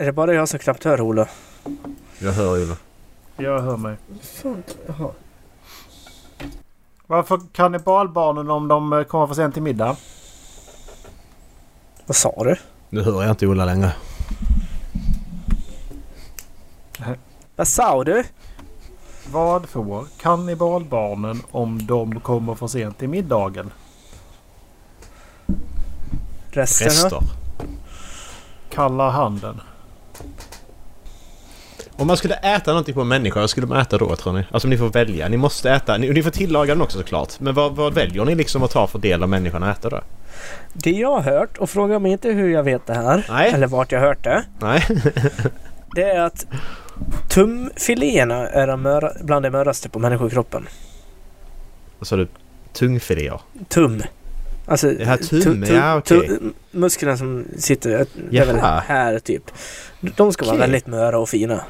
Är det bara jag som knappt hör Ola? Jag hör Ola. Jag hör mig. Jaha. Varför kannibalbarnen om de eh, kommer för sent till middag? Vad sa du? Nu hör jag inte Ola längre. Vad sa du? Vad får kannibalbarnen om de kommer för sent till middagen? Resten då? Rester. Kalla handen. Om man skulle äta någonting på en människa, vad skulle man äta då tror ni? Alltså ni får välja. Ni måste äta. Ni, ni får tillaga den också såklart. Men vad, vad väljer ni liksom att ta för del av människan att äta då? Det jag har hört, och fråga mig inte hur jag vet det här, Nej. eller vart jag hört det. Nej? Det är att tumfiléerna är de möra, bland det möraste på människokroppen. Vad sa du? Tungfiléer? Tum. Alltså Det här tum, tu- tu- ja, tu- musklerna som sitter det är väl Jaha. här typ. De ska vara väldigt möra och fina.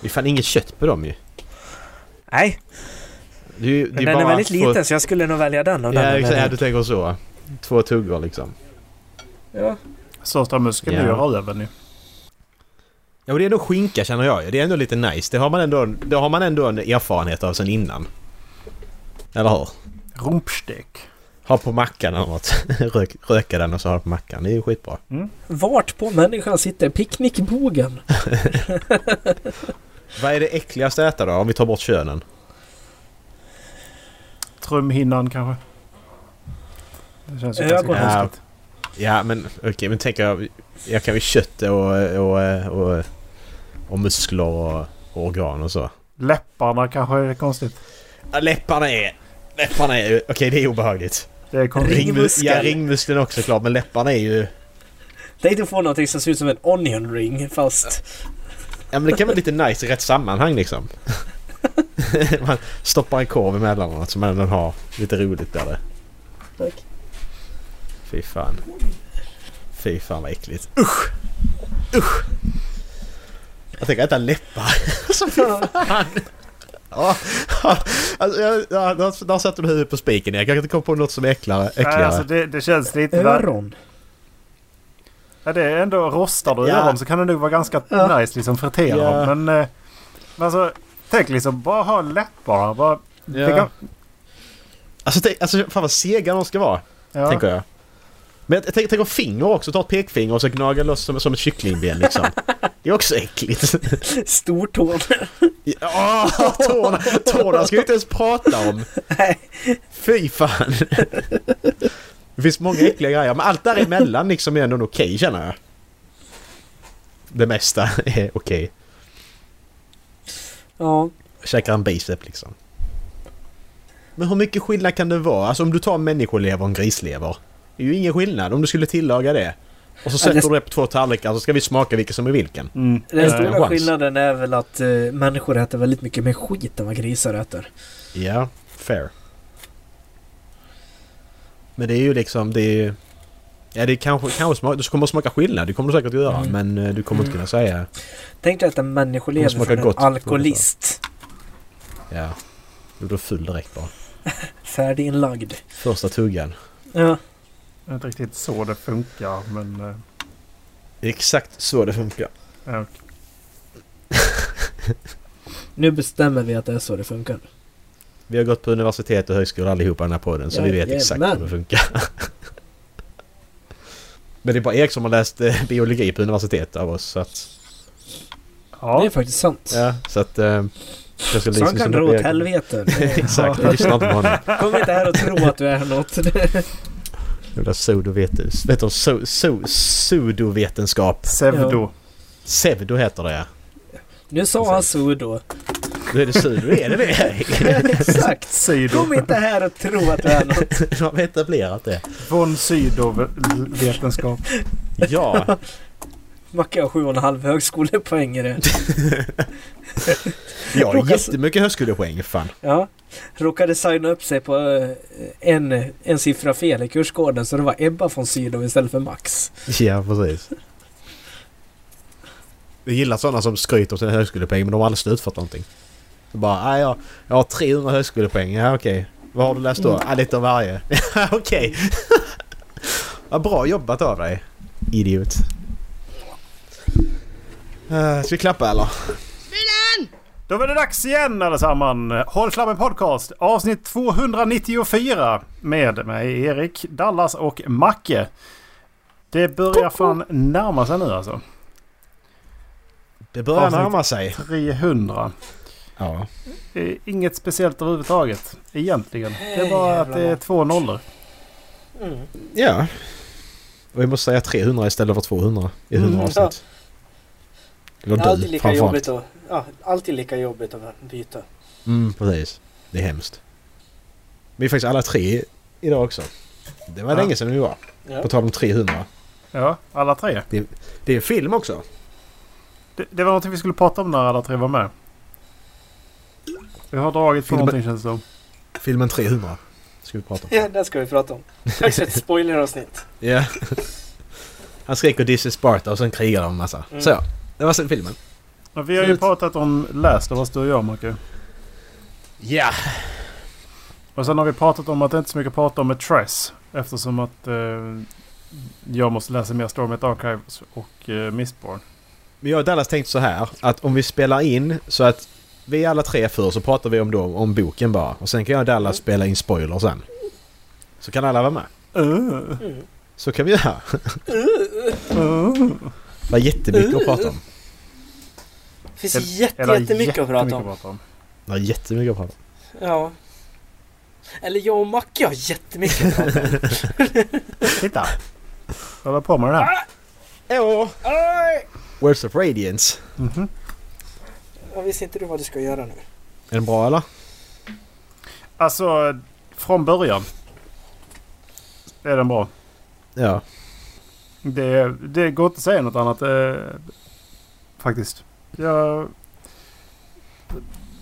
Det är fan inget kött på dem ju. Nej, Det är, det men är den är bara väldigt två- liten så jag skulle nog välja den. av Ja, den exakt, ja, du tänker så. Två tuggor liksom. ja. Största muskeln är ju Ja. röven ju. Ja, och det är ändå skinka känner jag. Det är ändå lite nice. Det har man ändå, det har man ändå en erfarenhet av sen innan. Eller hur? Rumpstek. Ha på mackan eller något. Rök, röka den och så ha på mackan. Det är ju skitbra. Vart på människan sitter picknickbogen? Vad är det äckligaste att äta då? Om vi tar bort könen. Trumhinnan kanske. Det känns ju ganska Ja. konstigt. Ja men okej men tänk jag... Jag kan ju kött och, och, och, och muskler och, och organ och så. Läpparna kanske är konstigt. Ja, läpparna är... Läpparna är. Okej det är obehagligt. Det är konstigt. Ring- Ringmuskel. Ja ringmuskeln också klart men läpparna är ju... Tänkte få någonting som ser ut som en onion ring fast... Ja men det kan vara lite nice i rätt sammanhang liksom. man stoppar en korv emellan och något så man ändå har lite roligt där. Tack. Fy fan. Fy fan vad äckligt. Usch! Usch! Jag tänker äta läppar. alltså fy fan. Ja, alltså, jag, ja, där, där satte du huvudet på spiken. Jag kan inte komma på något som är äckligare. Nej, alltså det, det känns lite... Öron. Ja, det är ändå rostar du Ja. öron så kan det nog vara ganska Ja. nice liksom fritera Ja. dem. Men, eh, men alltså tänk liksom bara ha läppar. Bara, Ja. kan, Alltså, tänk, alltså fan vad sega de ska vara. ja. Tänker jag. Men jag tänker tänk om finger också. Ta ett pekfinger och så gnaga loss som, som ett kycklingben liksom. Det är också äckligt. Stortån. Ja, tårna, tårna ska vi inte ens prata om. Nej. Fy fan. Det finns många äckliga grejer, men allt däremellan liksom är ändå okej känner jag. Det mesta är okej. Ja. Käkar en bicep liksom. Men hur mycket skillnad kan det vara? Alltså om du tar en människolever och en grislever. Det är ju ingen skillnad om du skulle tillaga det. Och så Ja, sätter det- du det på två tallrikar så ska vi smaka vilken som är vilken. Mm. Den stora chans. skillnaden är väl att eh, människor äter väldigt mycket mer skit än vad grisar äter. Ja, fair. Men det är ju liksom, det är ju... Ja det är kanske, kanske smak, du kommer att smaka skillnad, det kommer du säkert göra. Mm. Men eh, du kommer inte kunna säga... Tänk dig att en människolever Det smakar från en gott. alkoholist. Ja. Du blir full direkt bara. Färdiginlagd. Första tuggan. Ja. Jag vet inte riktigt så det funkar men... eh, Det är exakt så det funkar. ja, Nu bestämmer vi att det är så det funkar. Vi har gått på universitet och högskola allihopa i den här podden så vi vet exakt hur det funkar. Men det är bara Erik som har läst eh, biologi på universitet av oss så att... Det är ja. faktiskt sant. Ja, så att... Eh, jag ska Så han kan dra åt helvete. Exakt, vi lyssnar inte på honom. Kom inte här och tro att du är något. Jävla pseudovetenskap. Vet du, so, so, pseudovetenskap. Pseudo. Pseudo heter det ja. Nu sa han sudo. Då är det pseudo, är det det? Exakt. Sydo. Kom inte här och tro att du är något. De har etablerat det. Von Sydow-vetenskap. Ja, Macke har sju och en halv högskolepoäng i det. jag har jättemycket högskolepoäng fan. Ja. Råkade signa upp sig på eh, en, en siffra fel i kurskoden så det var Ebba von Sydow istället för Max. Ja, precis. Jag gillar sådana som skryter om sina högskolepoäng men de har aldrig slutfört någonting. Så bara, ah, jag, jag har 300 högskolepoäng. Ja, okej. Vad har du läst då? Ah, lite av varje. Okej. Vad bra jobbat av dig. Idiot. Uh, ska vi klappa eller? Då var det dags igen allesammans. Håll Flabben Podcast avsnitt 294 med mig Erik, Dallas och Macke. Det börjar fan närma sig nu alltså. Det börjar Avsnitt. närma sig. 300. Ja. Det är Inget speciellt överhuvudtaget egentligen. Det är bara att det är två nollor. Mm. Ja. Och vi måste säga 300 istället för 200 i 100 Mm, avsnitt. Eller Det är alltid lika jobbigt att, ja, alltid lika jobbigt att byta. Mm, precis. Det är hemskt. Vi är faktiskt alla tre idag också. Det var Ja. länge sedan vi var. Ja. På tal om 300. Ja, alla tre. Det är en film också. Det, det var någonting vi skulle prata om när alla tre var med. Vi har dragit på Filmen- någonting känns det som. Filmen 300. Ska vi prata om. ja, det ska vi prata om. Dags för ett spoileravsnitt. Ja. Han skriker This is Sparta och sen krigar de en massa. Mm. Så, det var sen filmen. Ja, vi har ju Slut. pratat om Last of Us du och jag Marcus. Ja. Och sen har vi pratat om att det inte är så mycket att prata om med Tress. Eftersom att eh, jag måste läsa mer Stormlight Archives och eh, Mistborn. Men jag och Dallas tänkte så här att om vi spelar in så att vi alla tre för så pratar vi om, då, om boken bara. Och sen kan jag och Dallas spela in spoiler sen. Så kan alla vara med. Mm. Så kan vi göra. Det var jättemycket att prata om. Det finns jätte, jättemycket att prata om. prata om. Det var jättemycket att prata om. Ja. Eller jag och Macke har jättemycket att prata om. Titta! Jag håller på med det här. Åh! Aj! Words of Radiance. Mhm. Jag visste inte du vad du ska göra nu. Är den bra eller? Alltså, från början. Är den bra. Ja. Det, det går inte att säga något annat. Eh, faktiskt. Jag,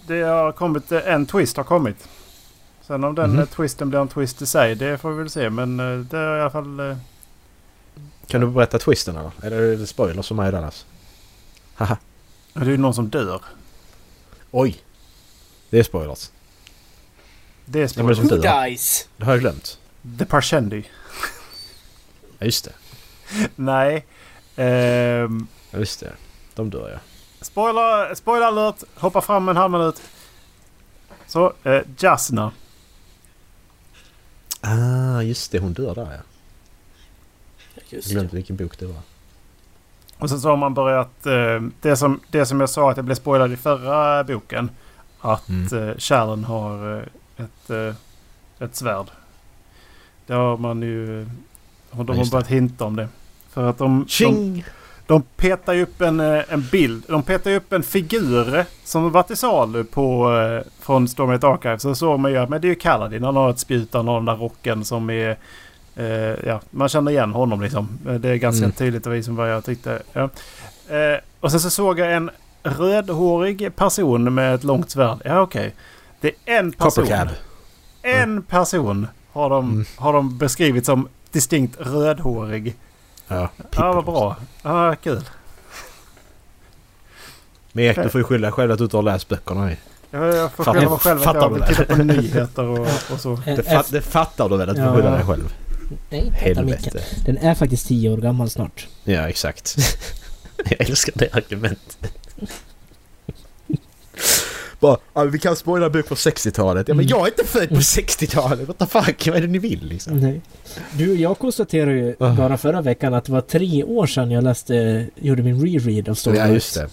det har kommit, eh, en twist har kommit. Sen om den eh, twisten blir en twist i sig, det får vi väl se. Men eh, det är i alla fall... Eh, Kan du berätta twisten eller? Eller är det spoilers som mig Dallas? Haha. Det är ju någon som dör. Oj! Det är spoilers. Det är Ja, men spoiler. som Who dies? Det har jag glömt. The Parshendi. Ja just det. Nej. Ehm, Ja just det. De dör ja. spoiler, spoiler alert. Hoppa fram en halv minut. Så, eh, Jasna. Ah just det. Hon dör där ja. Jag Just glömde det. vilken bok det var. Och sen så har man börjat... Eh, det, som, det som jag sa att jag blev spoilad i förra boken. Att Mm. eh, Sharon har eh, ett, ett svärd. Det har man ju... De Ja, har börjat hinta om det. För att de, de, Tjing! de petar upp en, en bild. De petar ju upp en figur som varit i salu på, från Stormlight Archive. Så såg man ju att men det är ju Kaladin. Han har ett spjut, han har den där rocken som är... Eh, ja, man känner igen honom liksom. Eh, Det är ganska Mm. tydligt och som vad jag tyckte. Ja. Eh, och sen så såg jag en rödhårig person med ett långt svärd. Ja okej. Det är en person. Coppercab. En person har de, Mm. har de beskrivit som distinkt rödhårig. Ja. Ja, vad bra. Ja, kul. Men Erik du får ju skylla själv att du inte har läst böckerna. Jag, jag får skylla mig själv att jag vill det? titta på nyheter och, och så. Det, fat, det fattar du väl att du får skylla dig själv? Nej. Helvete. Den är faktiskt tio år gammal snart. Ja exakt. jag älskar det argumentet. Bara, ja, vi kan spoila bok på 60-talet. Ja men Mm. jag är inte född på 60-talet. What the fuck? Vad är det ni vill liksom? Nej. Du, jag konstaterade ju Ah. bara förra veckan att det var tre år sedan jag läste, gjorde min reread av Stormlight. Ja just det.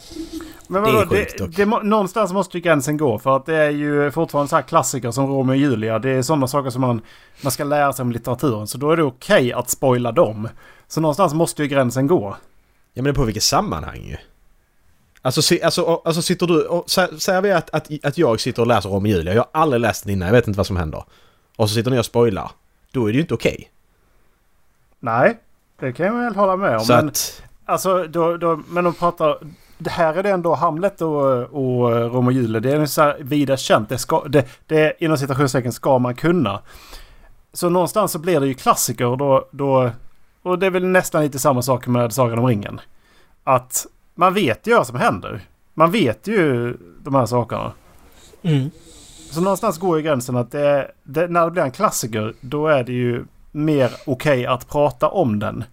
Men Det är vadå, sjukt det, dock. det, någonstans måste ju gränsen gå. För att det är ju fortfarande så här klassiker som Romeo och Julia. Det är sådana saker som man, man ska lära sig om litteraturen. Så då är det okej att spoila dem. Så någonstans måste ju gränsen gå. Ja men det är på vilket sammanhang ju. Alltså, alltså, och- alltså sitter du och sä- säger vi att, att, att jag sitter och läser om Julia. Jag har aldrig läst den innan, jag vet inte vad som händer. Och så sitter ni och spoilar. Då är det ju inte okej. Nej, det kan jag väl hålla med om. Så men, att... alltså, då, då, men de pratar... Det här är det ändå Hamlet och, och Romeo och Julia. Det är så här vida känt. Det, ska, det, det inom citationstecken ska man kunna. Så någonstans så blir det ju klassiker och då, då... Och det är väl nästan lite samma sak med Sagan om ringen. Att man vet ju vad som händer. Man vet ju de här sakerna. Mm. Så någonstans går ju gränsen att det, det, när det blir en klassiker då är det ju mer okej att prata om den.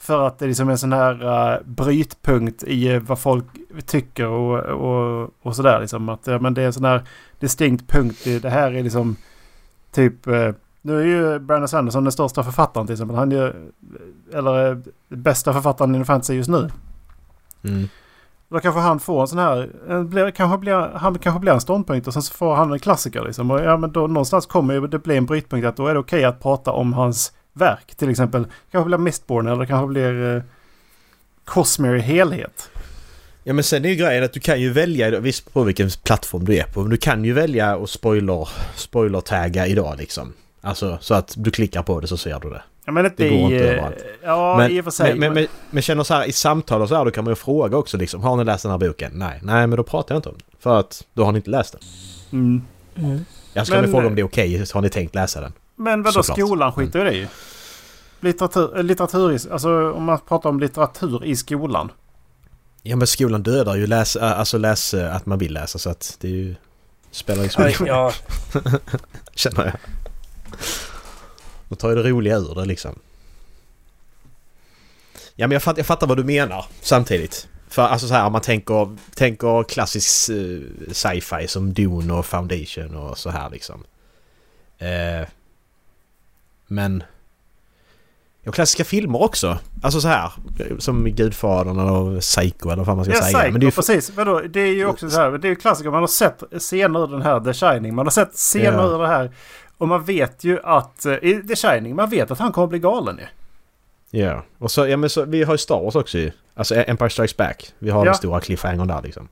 För att det är liksom en sån här uh, brytpunkt i uh, vad folk tycker och, och, och sådär. Liksom. Att, men det är en sån här distinkt punkt. I, det här är liksom typ... Uh, nu är ju Brandon Sanderson den största författaren till exempel. Han är eller uh, bästa författaren inom fantasy just nu. Mm. Då kanske han får en sån här... En, blir, kanske blir, han kanske blir en ståndpunkt och sen så får han en klassiker liksom. Och ja men då någonstans kommer ju det bli en brytpunkt att då är det okej att prata om hans verk. Till exempel kanske blir Mistborn eller kanske blir eh, Cosmere i helhet. Ja men sen är ju grejen att du kan ju välja, visst på vilken plattform du är på, men du kan ju välja att spoiler, spoiler-tagga idag liksom. Alltså så att du klickar på det så ser du det. Ja men inte Det går i... inte eh, överallt. Ja men, i och för sig. Men, men, men, men känner så här i samtal och så här då kan man ju fråga också liksom. Har ni läst den här boken? Nej. Nej men då pratar jag inte om den. För att då har ni inte läst den. mm. Mm. Jag ska Men- fråga om det är okej. Har ni tänkt läsa den? Men vadå Såklart. skolan skiter i det ju. Litteratur, eh, litteratur i, alltså om man pratar om litteratur i skolan. Ja men skolan dödar ju läs, äh, alltså läs äh, att man vill läsa så att det är ju... Spelar ju så mycket ja, känner jag. Då tar ju det roliga ur det liksom. Ja men jag fattar, jag fattar vad du menar samtidigt. För alltså så här om man tänker, tänker klassisk eh, sci-fi som Dune och Foundation och så här liksom. Eh, men... Ja, klassiska filmer också. Alltså så här. Som Gudfadern och Psycho eller vad fan man ska Ja, säga. Psycho, Men det är ju precis. Vadå? Det är ju också så här. Det är ju klassiker. Man har sett scener ur den här The Shining. Man har sett scener Ja. ur det här. Och man vet ju att... eh, I The Shining, man vet att han kommer bli galen ju. Ja, och så, ja men så, vi har ju Star Wars också ju. Alltså Empire Strikes Back. Vi har Ja. den stora cliffhangern där liksom.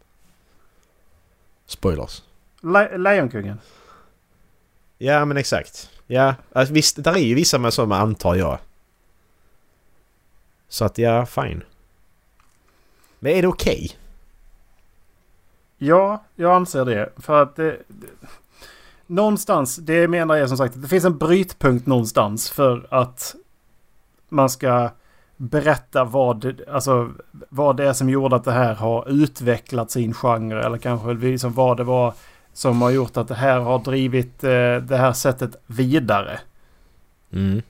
Spoilers. Le- Lejonkungen. Ja men exakt. Ja, alltså, visst, där är ju vissa med sådana antar jag. Så att ja, fine. Men är det okej? Ja, jag anser det. För att det... det någonstans, det menar jag som sagt, att det finns en brytpunkt någonstans för att man ska berätta vad, det- alltså, vad det är som gjorde att det här har utvecklat sin genre. Eller kanske liksom vad det var som har gjort att det här har drivit eh, det här sättet vidare. Mm.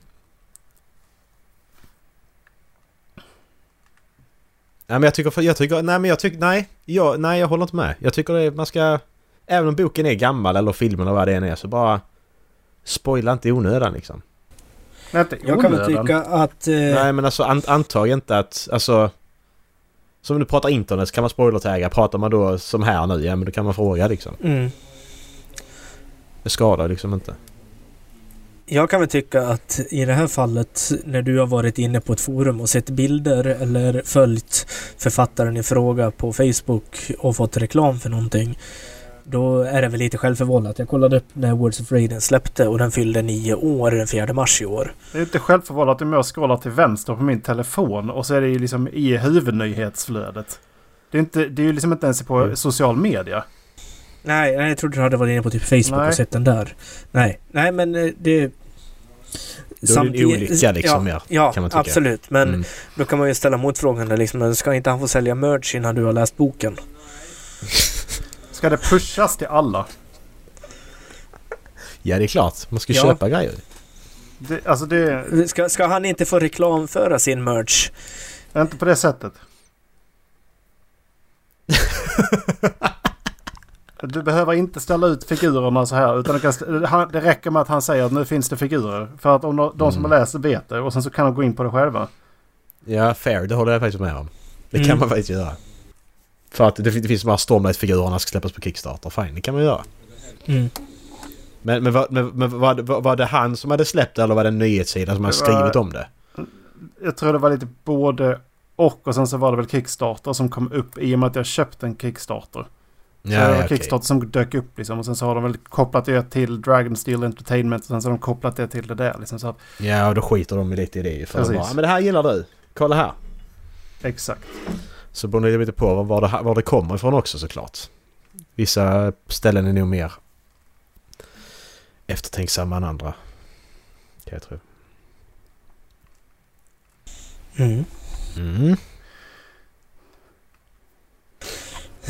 Nej men jag tycker, jag tycker, nej men jag tycker, nej. Jag, nej jag håller inte med. Jag tycker det man ska... Även om boken är gammal eller filmen eller vad det än är så bara... Spoila inte i onödan liksom. Men inte jag kan väl onödan. tycka att... Eh, Nej men alltså an, antag inte att, alltså... Som du pratar internet så kan man spoilertagga. Pratar man då som här nu, ja men då kan man fråga liksom. mm, Det skadar liksom inte. jag kan väl tycka att i det här fallet när du har varit inne på ett forum och sett bilder eller följt författaren i fråga på Facebook och fått reklam för någonting. Då är det väl lite självförvållat. Jag kollade upp när Words of Raiden släppte och den fyllde nio år den 4 mars i år. Det är inte självförvållat om jag scrollar till vänster på min telefon och så är det ju liksom i huvudnyhetsflödet. Det är, inte, det är ju liksom inte ens på Mm. social media. Nej, jag trodde du hade varit inne på typ Facebook Nej. och sett den där. Nej, nej men eh, det... Då är det en olycka liksom ja, ja, kan man tycka. absolut. Men Mm. då kan man ju ställa motfrågan där liksom, ska inte han få sälja merch innan du har läst boken? Ska det pushas till alla? Ja det är klart, man ska Ja. köpa grejer. Det, alltså det Ska, ska han inte få reklamföra sin merch? inte på det sättet. Du behöver inte ställa ut figurerna så här. Utan det, kan, det räcker med att han säger att nu finns det figurer. För att om de, de som Mm. har läst det vet det. Och sen så kan de gå in på det själva. Ja, fair. Det håller jag faktiskt med om. Det kan Mm. man faktiskt göra. För att det, det finns de här Stormlight-figurerna ska släppas på Kickstarter. Fine, det kan man göra. Mm. Men, men, var, men, men var, var, var det han som hade släppt det eller var det en nyhetssida som hade skrivit om det? Jag tror det var lite både och. Och sen så var det väl Kickstarter som kom upp i och med att jag köpte en Kickstarter. Så det var okej. Kickstarter som dök upp liksom. Och sen så har de väl kopplat det till Dragon Steel Entertainment. Och sen så har de kopplat det till det där liksom. Så att, Ja, och då skiter de lite i det ju. För bara, men det här gillar du. Kolla här. exakt. Så beror det lite på var, det, var det kommer ifrån också såklart. Vissa ställen är nog mer eftertänksamma än andra. Kan jag tro. Mm. Mm.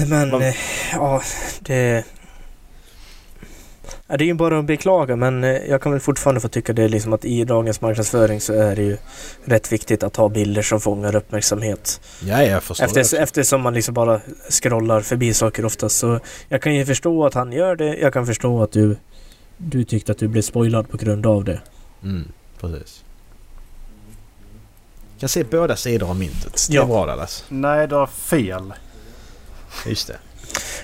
Men eh, ja, det... Ja, det är ju bara att beklaga men eh, jag kan väl fortfarande få tycka det liksom att i dagens marknadsföring så är det ju rätt viktigt att ha bilder som fångar uppmärksamhet. Ja, jag förstår Efter, det. eftersom man liksom bara scrollar förbi saker oftast så jag kan ju förstå att han gör det. Jag kan förstå att du, du tyckte att du blev spoilad på grund av det. Mm, precis. kan se båda sidor av myntet. Det Ja. är bra Dallas. Nej, du har fel. Just det.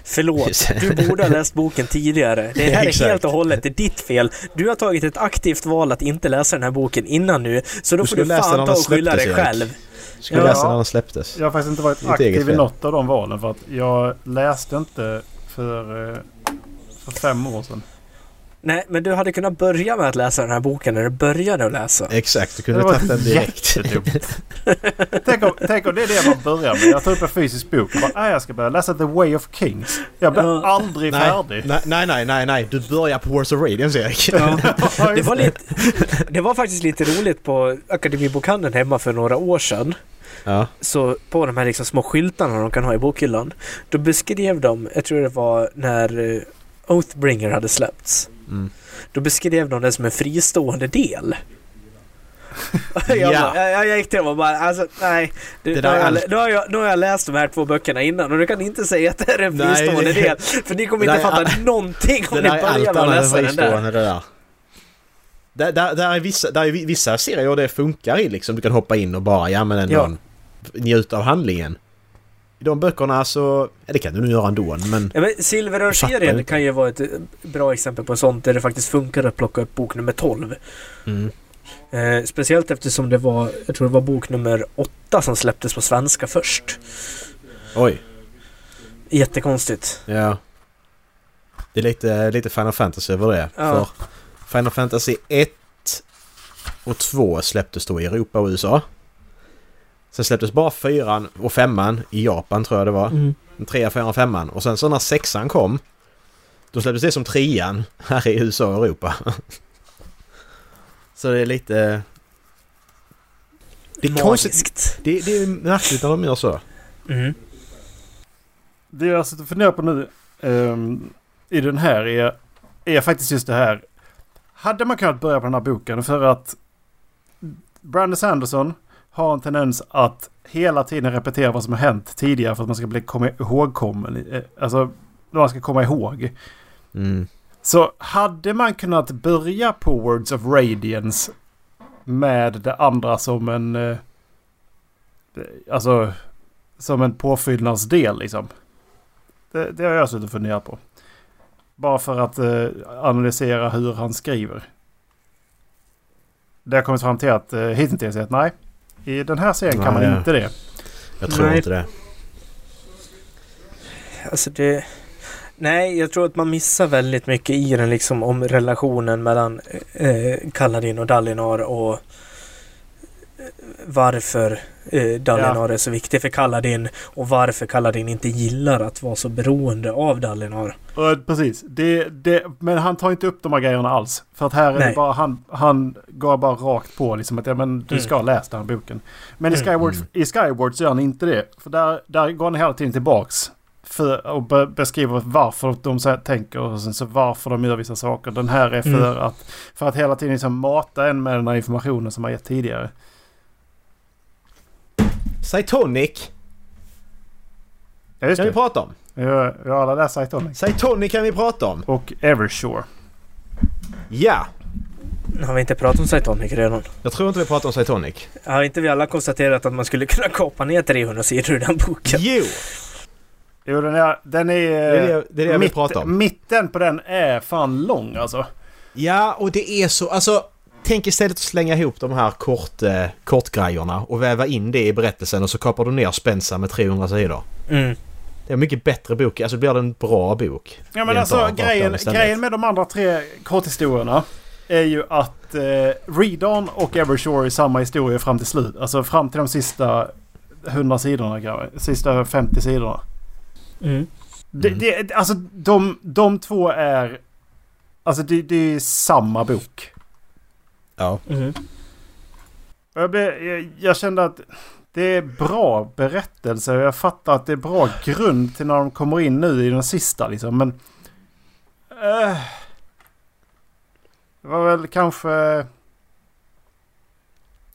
Förlåt, du borde ha läst boken tidigare. Det här är helt och hållet det är ditt fel. Du har tagit ett aktivt val att inte läsa den här boken innan nu. Så då Du får du skulle läsa fan ta och skylla släpptes, dig själv. Skulle Ja. läsa när den släpptes. Jag har faktiskt inte varit aktiv i något av de valen för att jag läste inte för, eh, för fem år sedan. Nej, men du hade kunnat börja med att läsa den här boken när du började att läsa. Exakt, du kunde ha tagit den direkt. tänk, om, tänk om det är det man börjar med. Jag tar upp en fysisk bok och bara "Ah, jag ska börja läsa The Way of Kings. Jag blir Ja. aldrig Nej, färdig. nej, nej, nej, nej, nej. Du börjar på Wars of Radiance Erik. Ja. Det var, lite, det var faktiskt lite roligt på Akademibokhandeln hemma för några år sedan. Ja. Så på de här liksom små skyltarna de kan ha i bokhyllan. Då beskrev de, jag tror det var när eh, Oathbringer hade släppts. Mm. Då beskrev de det som en fristående del. jag, Ja. bara, jag, jag gick till dem och bara, alltså nej. Du, nu, har jag, nu, har jag, nu har jag läst de här två böckerna innan och du kan inte säga att det här är en Nej, fristående det- del. För ni kommer inte fatta någonting om ni börjar med att läsa den där. det där. Där, där, där är vissa, där är vi- vissa serier det funkar i liksom. Du kan hoppa in och bara, ja men ändå Ja. njuta av handlingen. I de böckerna så, det kan du nu göra ändå men... Ja, men Silverörn-serien kan ju vara ett eh, bra exempel på sånt där det faktiskt funkar att plocka upp bok nummer 12. Mm. Eh, speciellt eftersom det var, jag tror det var bok nummer 8 som släpptes på svenska först. Oj. Jättekonstigt. Ja. Det är lite, lite Final Fantasy över det. Ja. För Final Fantasy 1 och 2 släpptes då i Europa och USA. Sen släpptes bara 4 och 5 i Japan tror jag det var. Mm. 3, 4 och 5 Och sen så när 6 kom då släpptes det som 3 här i USA och Europa. så det är lite... Det är konstigt. Magiskt. Det, det är märkligt när de gör så. Mm. Det jag sitter och funderar på nu ehm, i den här är, är faktiskt just det här. Hade man kunnat börja på den här boken för att Brandon Sanderson har en tendens att hela tiden repetera vad som har hänt tidigare för att man ska bli komma ihågkommen. Eh, Alltså, man ska komma ihåg. Mm. Så hade man kunnat börja på Words of Radiance med det andra som en... eh, Alltså som en påfyllnadsdel liksom. Det, det har jag suttit och funderat på. Bara för att eh, analysera hur han skriver. Det har kommit fram till att eh, hittills att nej. I den här serien kan Nej, man inte det. Jag tror Nej. inte det. Alltså det... Nej, jag tror att man missar väldigt mycket i den liksom om relationen mellan eh, Kaladin och Dalinar och eh, varför eh, Dalinar är så viktig för Kaladin och varför Kaladin inte gillar att vara så beroende av Dalinar. Ja, precis. Det, det, men han tar inte upp de här grejerna alls. För att här är Nej. det bara, han, han går bara rakt på liksom att ja, men du Mm. ska läsa den här boken. Men i Mm. Skyward, Mm. i Skyward gör han inte det. För där, där går han hela tiden tillbaks. För att be, beskriva varför de så här tänker och sen så varför de gör vissa saker. Den här är för, Mm. att, för att hela tiden liksom mata en med den här informationen som han gett tidigare. Cytonic Ja, just kan vi prata om. Jag har alla läst Cytonic. Cytonic kan vi prata om. Och Evershore. Ja! Har vi inte pratat om Cytonic redan? Jag tror inte vi pratar om Cytonic. Har inte vi alla konstaterat att man skulle kunna kapa ner 300 sidor ur den boken? Jo! Jo, den är... Den är, Det är det, det, är det mitt, prata om. Mitten på den är fan lång alltså. Ja, och det är så... Alltså, tänk istället att slänga ihop de här kort, eh, kortgrejerna och väva in det i berättelsen och så kapar du ner Spencer med 300 sidor. Mm. Det är en mycket bättre bok. Alltså blir det en bra bok. Ja men alltså grejen, grejen med de andra tre korthistorierna är ju att eh, Redan och Evershore är samma historia fram till slut. Alltså fram till de sista 100 sidorna kanske. Sista 50 sidorna. Mm. Det, Mm. det, alltså de, de två är... Alltså det, det är samma bok. Ja. Mm. Jag, blev, jag, jag kände att det är bra berättelse. Jag fattar att det är bra grund till när de kommer in nu i den sista liksom. Men... eh, Det var väl kanske...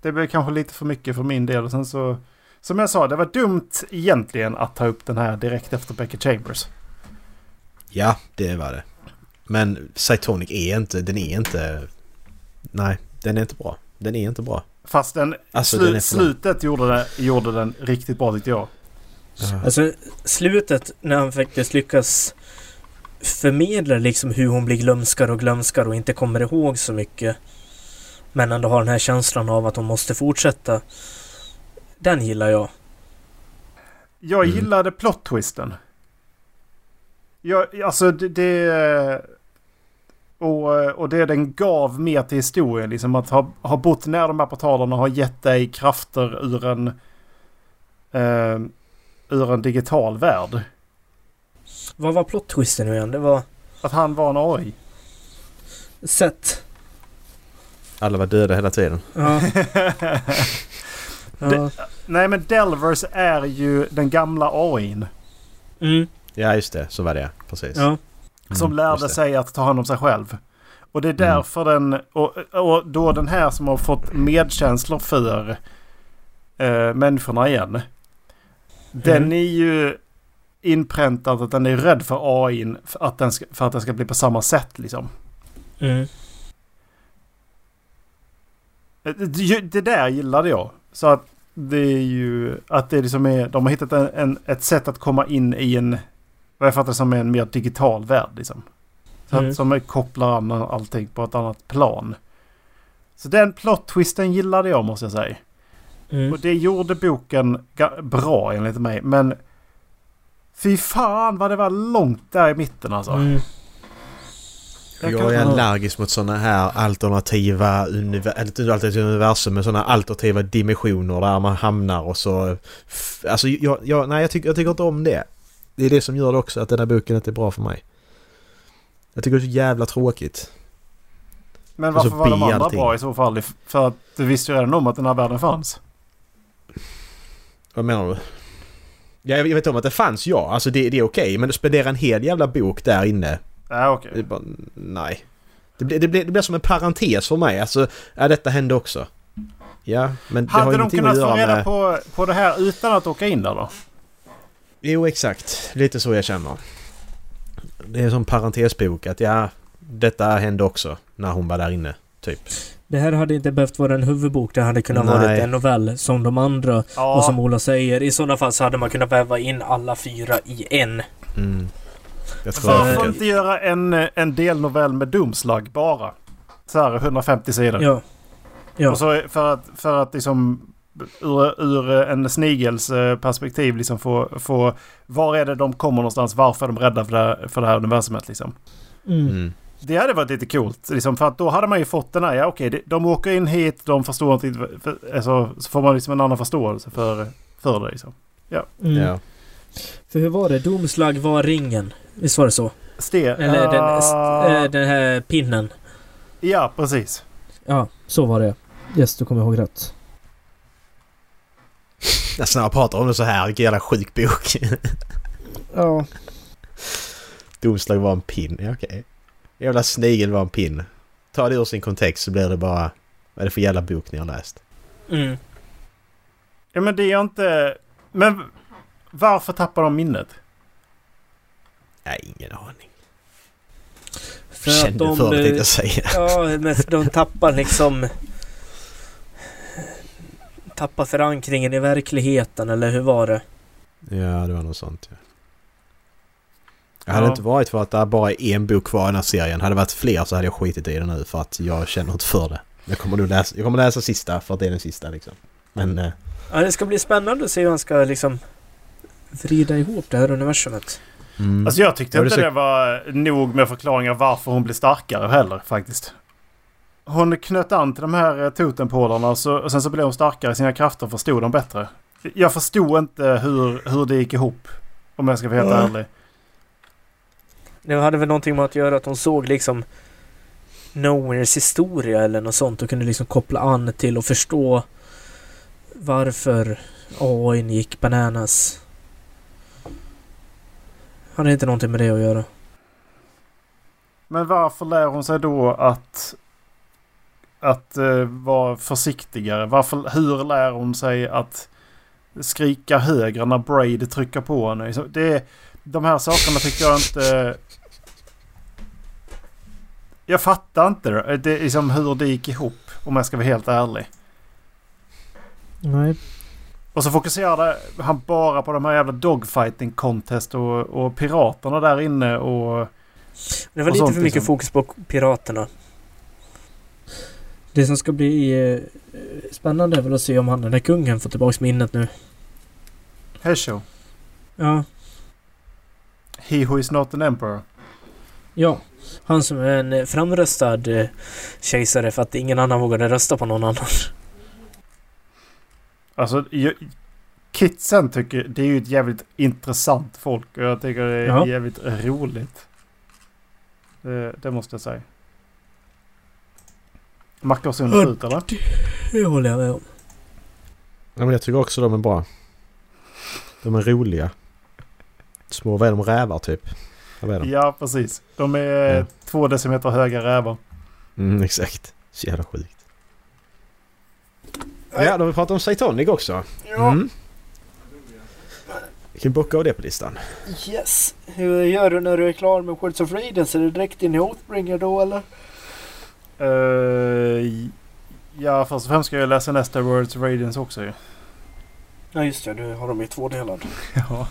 Det blev kanske lite för mycket för min del. Och sen så... Som jag sa, det var dumt egentligen att ta upp den här direkt efter Becky Chambers. Ja, det var det. Men Cytonic är inte... Den är inte... Nej, den är inte bra. Den är inte bra. Fast den, Alltså, slu, den slutet gjorde, det, gjorde den riktigt bra tyckte jag. Ja. Alltså slutet när han faktiskt lyckas förmedla liksom hur hon blir glömskare och glömskare och inte kommer ihåg så mycket. Men ändå har den här känslan av att hon måste fortsätta. Den gillar jag. Jag Mm. gillade plot-twisten. Jag, alltså det... det och, och det den gav mer till historien. Liksom att ha, ha bott nära de här portalerna har gett dig krafter ur en... Eh, ur en digital värld. Vad var plot-twisten nu igen? Det var Att han var en AI. Seth. Alla var döda hela tiden. Ja. Ja. Nej men Delvers är ju den gamla AIn. Mm. Ja, just det. Så var det Precis. ja. Som Mm, lärde just det. sig att ta hand om sig själv. Och det är Mm. därför den... Och, och då den här som har fått medkänslor för eh, människorna igen. Den Mm. är ju inpräntad att den är rädd för AI för att den ska, för att den ska bli på samma sätt liksom. Mm. Eh, Det, det där gillade jag. Så att det är ju att det liksom är, de har hittat en, en, ett sätt att komma in i en, vad jag fattar som är en mer digital värld liksom. Så Mm. att, som kopplar an allting på ett annat plan. Så den plot-twisten gillade jag måste jag säga. Mm. Och det gjorde boken bra enligt mig. Men fy fan vad det var långt där i mitten alltså. Mm. Jag Jag kan- är allergisk mot sådana här alternativa univer- alternativa universum men sådana alternativa dimensioner där man hamnar och så... Alltså jag, jag, nej, jag, tycker, jag tycker inte om det. Det är det som gör det också att den här boken inte är bra för mig. Jag tycker det är så jävla tråkigt. Men varför var de andra allting. bra i så fall? För att du visste ju redan om att den här världen fanns. Vad menar du? Ja, jag vet om att det fanns ja, alltså det, det är okej men att spendera en hel jävla bok där inne Ja okej. Är bara, nej. Det blir, det, blir, det blir som en parentes för mig. Alltså, ja detta hände också. Ja, men det har Hade de ingenting att kunnat få göra reda med... på, på det här utan att åka in där då? Jo, exakt. Lite så jag känner. Det är sån parentesbok att ja, detta hände också när hon var där inne. Typ. Det här hade inte behövt vara en huvudbok. Det hade kunnat vara en novell som de andra. Ja. Och som Ola säger, i sådana fall så hade man kunnat väva in alla fyra i en. Mm. Jag tror Varför inte göra en, en delnovell med domslag bara? Så här 150 sidor. Ja. Ja. Och så för att, för att liksom ur, ur en snigels eh, perspektiv liksom få, få... Var är det de kommer någonstans? Varför är de rädda för det här, för det här universumet liksom? Mm. Mm. Det hade varit lite coolt. Liksom, för att då hade man ju fått den här, ja okej, de- de åker in hit, de förstår inte, för, alltså, så får man liksom en annan förståelse för, för det liksom. Mm. Ja. För hur var det? Domslag var ringen. Visst var det så? Ste, Eller den, Ah, äh, den här pinnen. Ja, precis. Ja, så var det. Yes, du kommer ihåg rätt. Alltså när jag pratar om det så här, vilken jävla sjuk bok. Ja. Domslag var en pin, ja okej. Jävla snigel var en pin. Ta det ur sin kontext så blir det bara... Vad är det för jävla bok ni har läst? Mm. Ja men det är inte... Men varför tappar de minnet? Nej, ingen aning. För att Kände de... för det jag säga. Ja, men de tappar liksom... Tappar förankringen i verkligheten, eller hur var det? Ja, det var något sånt ja. Jag hade Ja. inte varit för att det bara är en bok kvar i den här serien. Hade det varit fler så hade jag skitit i det nu för att jag känner inte för det. Jag kommer nog läsa, jag kommer läsa sista för att det är den sista liksom. Men... Eh, Ja, det ska bli spännande att se hur han ska liksom vrida ihop det här universumet. mm. Alltså jag tyckte inte det var nog med förklaringar varför hon blir starkare heller faktiskt. Hon knöt an till de här eh, totempålarna och, sen så blev hon starkare i sina krafter och förstod dem bättre. Jag förstod inte hur, hur det gick ihop. Om jag ska vara helt Nej. ärlig. Det hade väl någonting med att göra att hon såg liksom Nowheres historia eller något sånt och kunde liksom koppla an till och förstå varför AIn gick bananas. Hade inte någonting med det att göra. Men varför lär hon sig då att att eh, vara försiktigare. Varför, hur lär hon sig att skrika högre när Braid trycker på henne? Det, de här sakerna tycker jag inte... Jag fattar inte det. det är liksom hur det gick ihop om jag ska vara helt ärlig. Nej. Och så fokuserade han bara på de här jävla dogfighting contest och, och piraterna där inne och... Det var Och lite sånt för mycket liksom. fokus på piraterna. Det som ska bli eh, spännande är väl att se om han den där kungen får tillbaks minnet nu. Hesho. Ja. He who is not an emperor. Ja. Han som är en eh, framröstad eh, kejsare för att ingen annan vågade rösta på någon annan. Alltså, jag, kidsen tycker det är ju ett jävligt intressant folk och jag tycker det är Ja. jävligt roligt. Det, det måste jag säga. Macka under ut eller? Det håller jag med om. Ja, men jag tycker också de är bra. De är roliga. Små, vad är de? Rävar typ? Vad är de? Ja, precis. De är Ja. två decimeter höga rävar. Mm, exakt. Så jävla sjukt. Ja, de har pratat om Saitonic också. Ja. Mm. Vi kan bocka av det på listan. Yes. Hur gör du när du är klar med Words of Radiance? Är det direkt in i Oathbringer då eller? Eh, ja, först och främst ska jag läsa nästa Words of Radiance också ju. Ja just det, du har dem i två delar. Ja.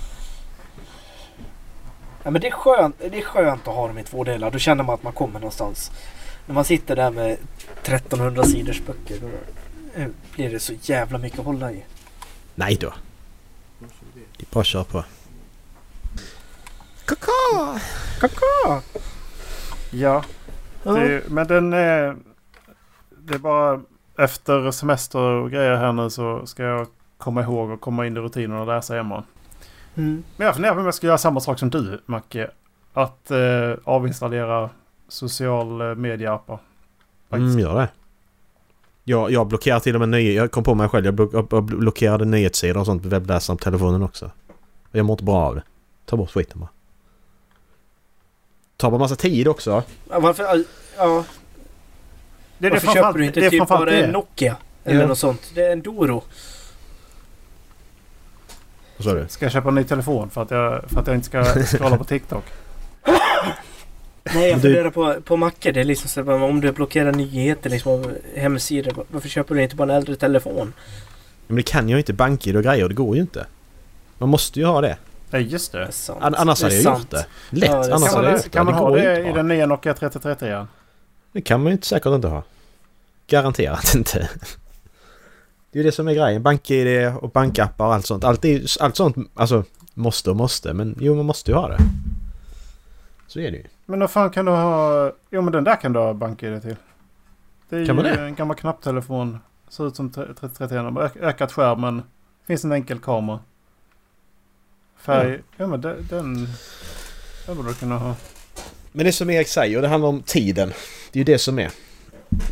Ja men det är skönt, det är skönt att ha dem i två delar. Då känner man att man kommer någonstans. När man sitter där med 1300 sidors böcker då blir det så jävla mycket att hålla i. Nej då. Det är bara att köra på. Kaka! Kaka! Ja. Det, men den är... Det är bara efter semester och grejer här nu så ska jag komma ihåg och komma in i rutinen och läsa hemma. Mm. Men jag funderar på om jag ska göra samma sak som du Macke. Att eh, avinstallera social eh, media-appar. Mm, gör det. Jag, jag blockerar till och med ny, Jag kom på mig själv. Jag, block, jag blockerade nyhetssidor och sånt på webbläsaren på telefonen också. Jag mår inte bra av det. Ta bort skiten bara. Tar bara massa tid också. Ja, varför, ja, Det är varför framförallt- köper du inte det typ bara en det. Nokia? Eller Ja. något sånt. Det är en Doro. Vad sa du? Ska jag köpa en ny telefon för att jag, för att jag inte ska scrolla på TikTok? Nej jag du- funderar på, på mackor. Det är liksom så att om du blockerar nyheter liksom av hemsidor. Varför köper du inte bara en äldre telefon? Men det kan jag ju inte. BankID och grejer. Det går ju inte. Man måste ju ha det. Nej just Det är det. sant. An- annars Det är hade jag sant. gjort det. Lätt. Ja, det annars hade jag man, gjort det. kan man det ha det inte i den nya Nokia 3033? Det kan man ju inte, säkert inte ha. Garanterat inte. Det är ju det som är grejen. BankID och bankappar och allt sånt. Allt, är, allt sånt alltså måste och måste. Men jo, man måste ju ha det. Så är det ju. Men vad fan kan du ha... Jo men den där kan du ha BankID till. Det är Kan man ju det? en gammal knapptelefon. Ser ut som 3031. Ök, ökat skärmen. Finns en enkel kamera. Färg. Ja men den... Den, den borde du kunna ha. Men det som Erik säger, det handlar om tiden. Det är ju det som är.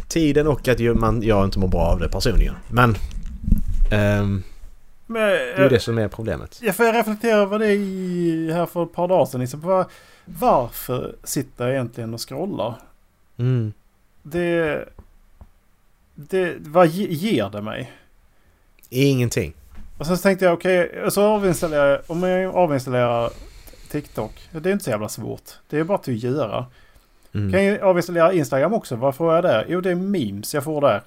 Tiden och att man, jag inte mår bra av det personligen. Men... ehm, Men, det är ju det som är problemet. Jag får reflektera över det i, här för ett par dagar sedan. Liksom, var, varför sitter jag egentligen och scrollar? Mm. Det... Det... Vad ge- ger det mig? Ingenting. Och sen så tänkte jag okej, så avinstallerar jag, om jag avinstallerar TikTok. Det är inte så jävla svårt. Det är bara att göra. Mm. Kan jag avinstallera Instagram också? Vad får jag där? Jo det är memes jag får där.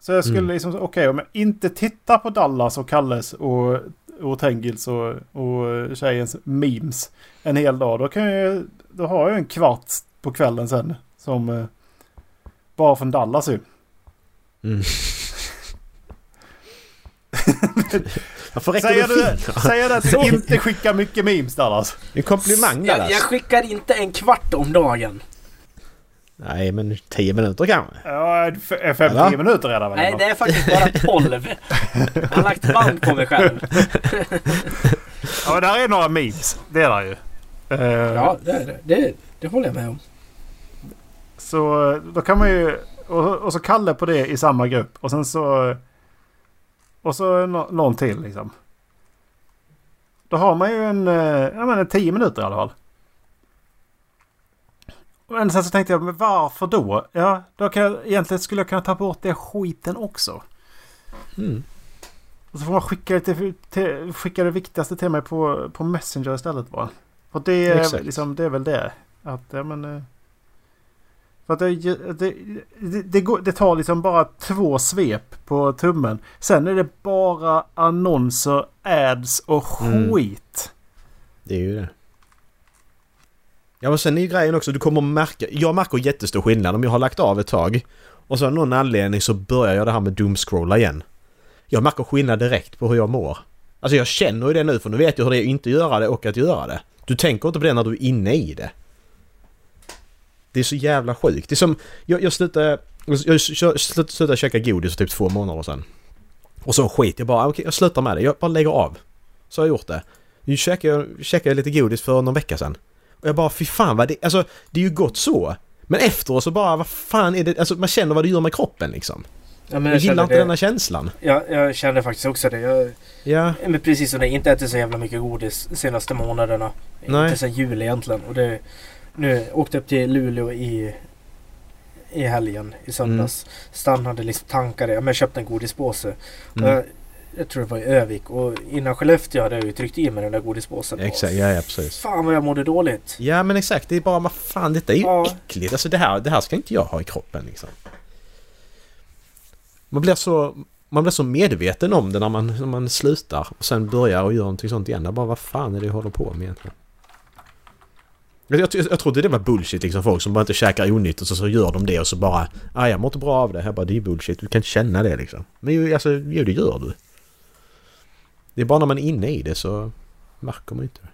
Så jag skulle Mm. liksom, okej om jag inte tittar på Dallas och Kalles och, och Tengils och, och tjejens memes en hel dag. Då kan jag då har jag en kvart på kvällen sen som eh, bara från Dallas ju. Mm. Varför Säger räcker du, säger du att du inte skickar mycket memes Dallas? En komplimang Jag, Dallas. jag skickar inte en kvart om dagen. Nej men 10 minuter kanske. Ja, f- 50 Eller? minuter redan väl? Nej, det är faktiskt bara 12. Jag har lagt band på mig själv. Ja, men där är några memes. Det är där ju. Eh, Ja, det är det. Det, det håller jag med om. Så eh, då kan man ju... Och, och så Kalle på det i samma grupp. Och sen så... Och så nå, någon till liksom. Då har man ju en... eh, Ja men en 10 minuter i alla fall. Men sen så tänkte jag, men varför då? Ja, då kan jag, egentligen skulle jag kunna ta bort det skiten också. Mm. Och så får man skicka det, till, till, skicka det viktigaste till mig på, på Messenger istället bara. För det är, Exakt. liksom, det är väl det. Att, ja men... För att det, det, det, går, det tar liksom bara två svep på tummen. Sen är det bara annonser, ads och Mm. skit. Det är ju det. Ja men sen är ju grejen också, du kommer märka... Jag märker jättestor skillnad om jag har lagt av ett tag och så av någon anledning så börjar jag det här med doomscrolla igen. Jag märker skillnad direkt på hur jag mår. Alltså jag känner ju det nu för nu vet jag hur det är att inte göra det och att göra det. Du tänker inte på det när du är inne i det. Det är så jävla sjukt. Det är som... Jag, jag slutade... Jag slutade, käka godis för typ två månader sedan. Och så skit jag bara, okej jag slutar med det. Jag bara lägger av. Så har jag gjort det. Nu käkade jag, käkade jag lite godis för någon vecka sedan. Och jag bara, fy fan vad det... Alltså, det är ju gott så. Men efteråt så bara, vad fan är det... Alltså man känner vad det gör med kroppen liksom. Ja, men Jag gillar inte det. denna känslan. Ja, jag känner faktiskt också det. Jag, Ja, men precis som det, inte ätit så jävla mycket godis senaste månaderna. Nej. Inte sen jul egentligen. Och det, nu åkte upp till Luleå i, i helgen i söndags. Stannade liksom tankade. Ja, men jag köpte en godispåse. Mm. jag, jag tror det var i Övik. Och innan Skellefteå hade jag ju tryckt i mig den där godispåsen. exakt. Ja, ja, precis. Fan vad jag mådde dåligt. Ja, men exakt. Det är bara, vad fan, detta är ju Ja. äckligt. Alltså det här, det här ska inte jag ha i kroppen liksom. Man blir så... Man blir så medveten om det när man, när man slutar och sen börjar och gör någonting sånt igen. Jag bara, vad fan är det jag håller på med egentligen? Jag, jag, jag trodde det var bullshit liksom folk som bara inte käkar onyttigt och så, så gör de det och så bara ah, jag mår inte bra av det. Jag bara det är bullshit. Du kan inte känna det liksom. Men ju, alltså, jo det gör du. Det är bara när man är inne i det så märker man inte det.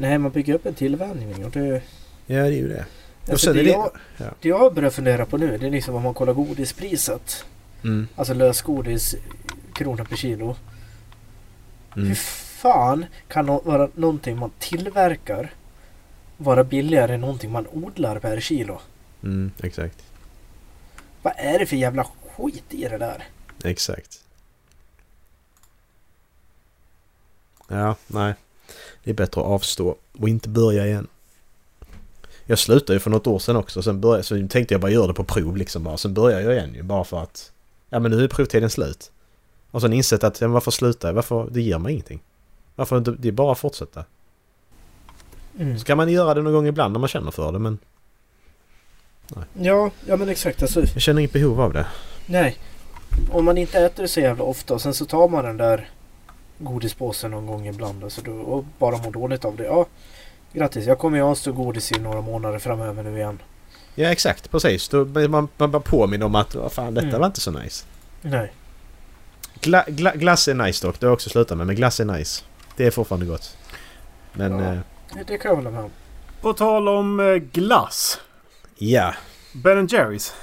Nej, man bygger upp en tillvänjning. Och det, Ja det är ju det. Alltså, det, är det... jag, ja. det jag börjar fundera på nu det är liksom om man kollar godispriset. Mm, Alltså lösgodis krona per kilo. mm. Hur fan kan nå- vara någonting man tillverkar vara billigare än någonting man odlar per kilo? Mm, exakt. Vad är det för jävla skit i det där? Exakt. Ja, nej. Det är bättre att avstå och inte börja igen. Jag slutade ju för något år sedan också. Sen började, så tänkte jag bara göra det på prov liksom bara. Sen började jag igen ju bara för att... Ja men nu är provtiden slut. Och sen insett att, ja, varför sluta? Varför? Det ger mig ingenting. Varför inte? Det är bara att fortsätta. Mm. Så kan man göra det någon gång ibland när man känner för det men Ja, ja men exakt. Alltså, jag känner inget behov av det. nej. Om man inte äter det så jävla ofta och sen så tar man den där godispåsen någon gång ibland alltså då, och bara mår dåligt av det. Ja, grattis. Jag kommer ju avstå godis i några månader framöver nu igen. Ja exakt, precis. Då man, man bara påminner om att vad fan detta Mm. var inte så nice. Nej. Gla, gla, glass är nice dock, det har jag också slutat med. Men glass är nice. Det är fortfarande gott. Men Ja. eh, Det, kan jag hålla med om. På tal om eh, glass. ja, Ben Jerrys.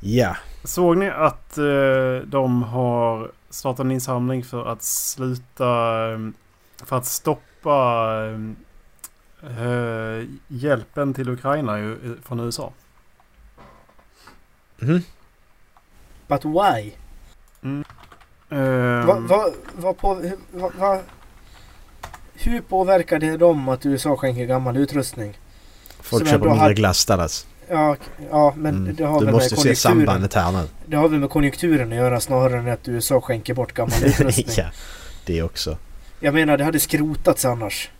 ja. Såg ni att eh, de har startat en insamling för att sluta... eh, För att stoppa hjälpen till Ukraina från USA. Mhm. But why? Eh, Vad va, va på, hur- va, va, hur påverkar det dem att USA skänker gammal utrustning? Folk köper mindre hade- glass Dallas. Ja, k- ja men Mm. det har Du väl måste med se sambandet här nu. Det har väl med konjunkturen att göra snarare än att USA skänker bort gammal utrustning. ja, det också. Jag menar det hade skrotats annars.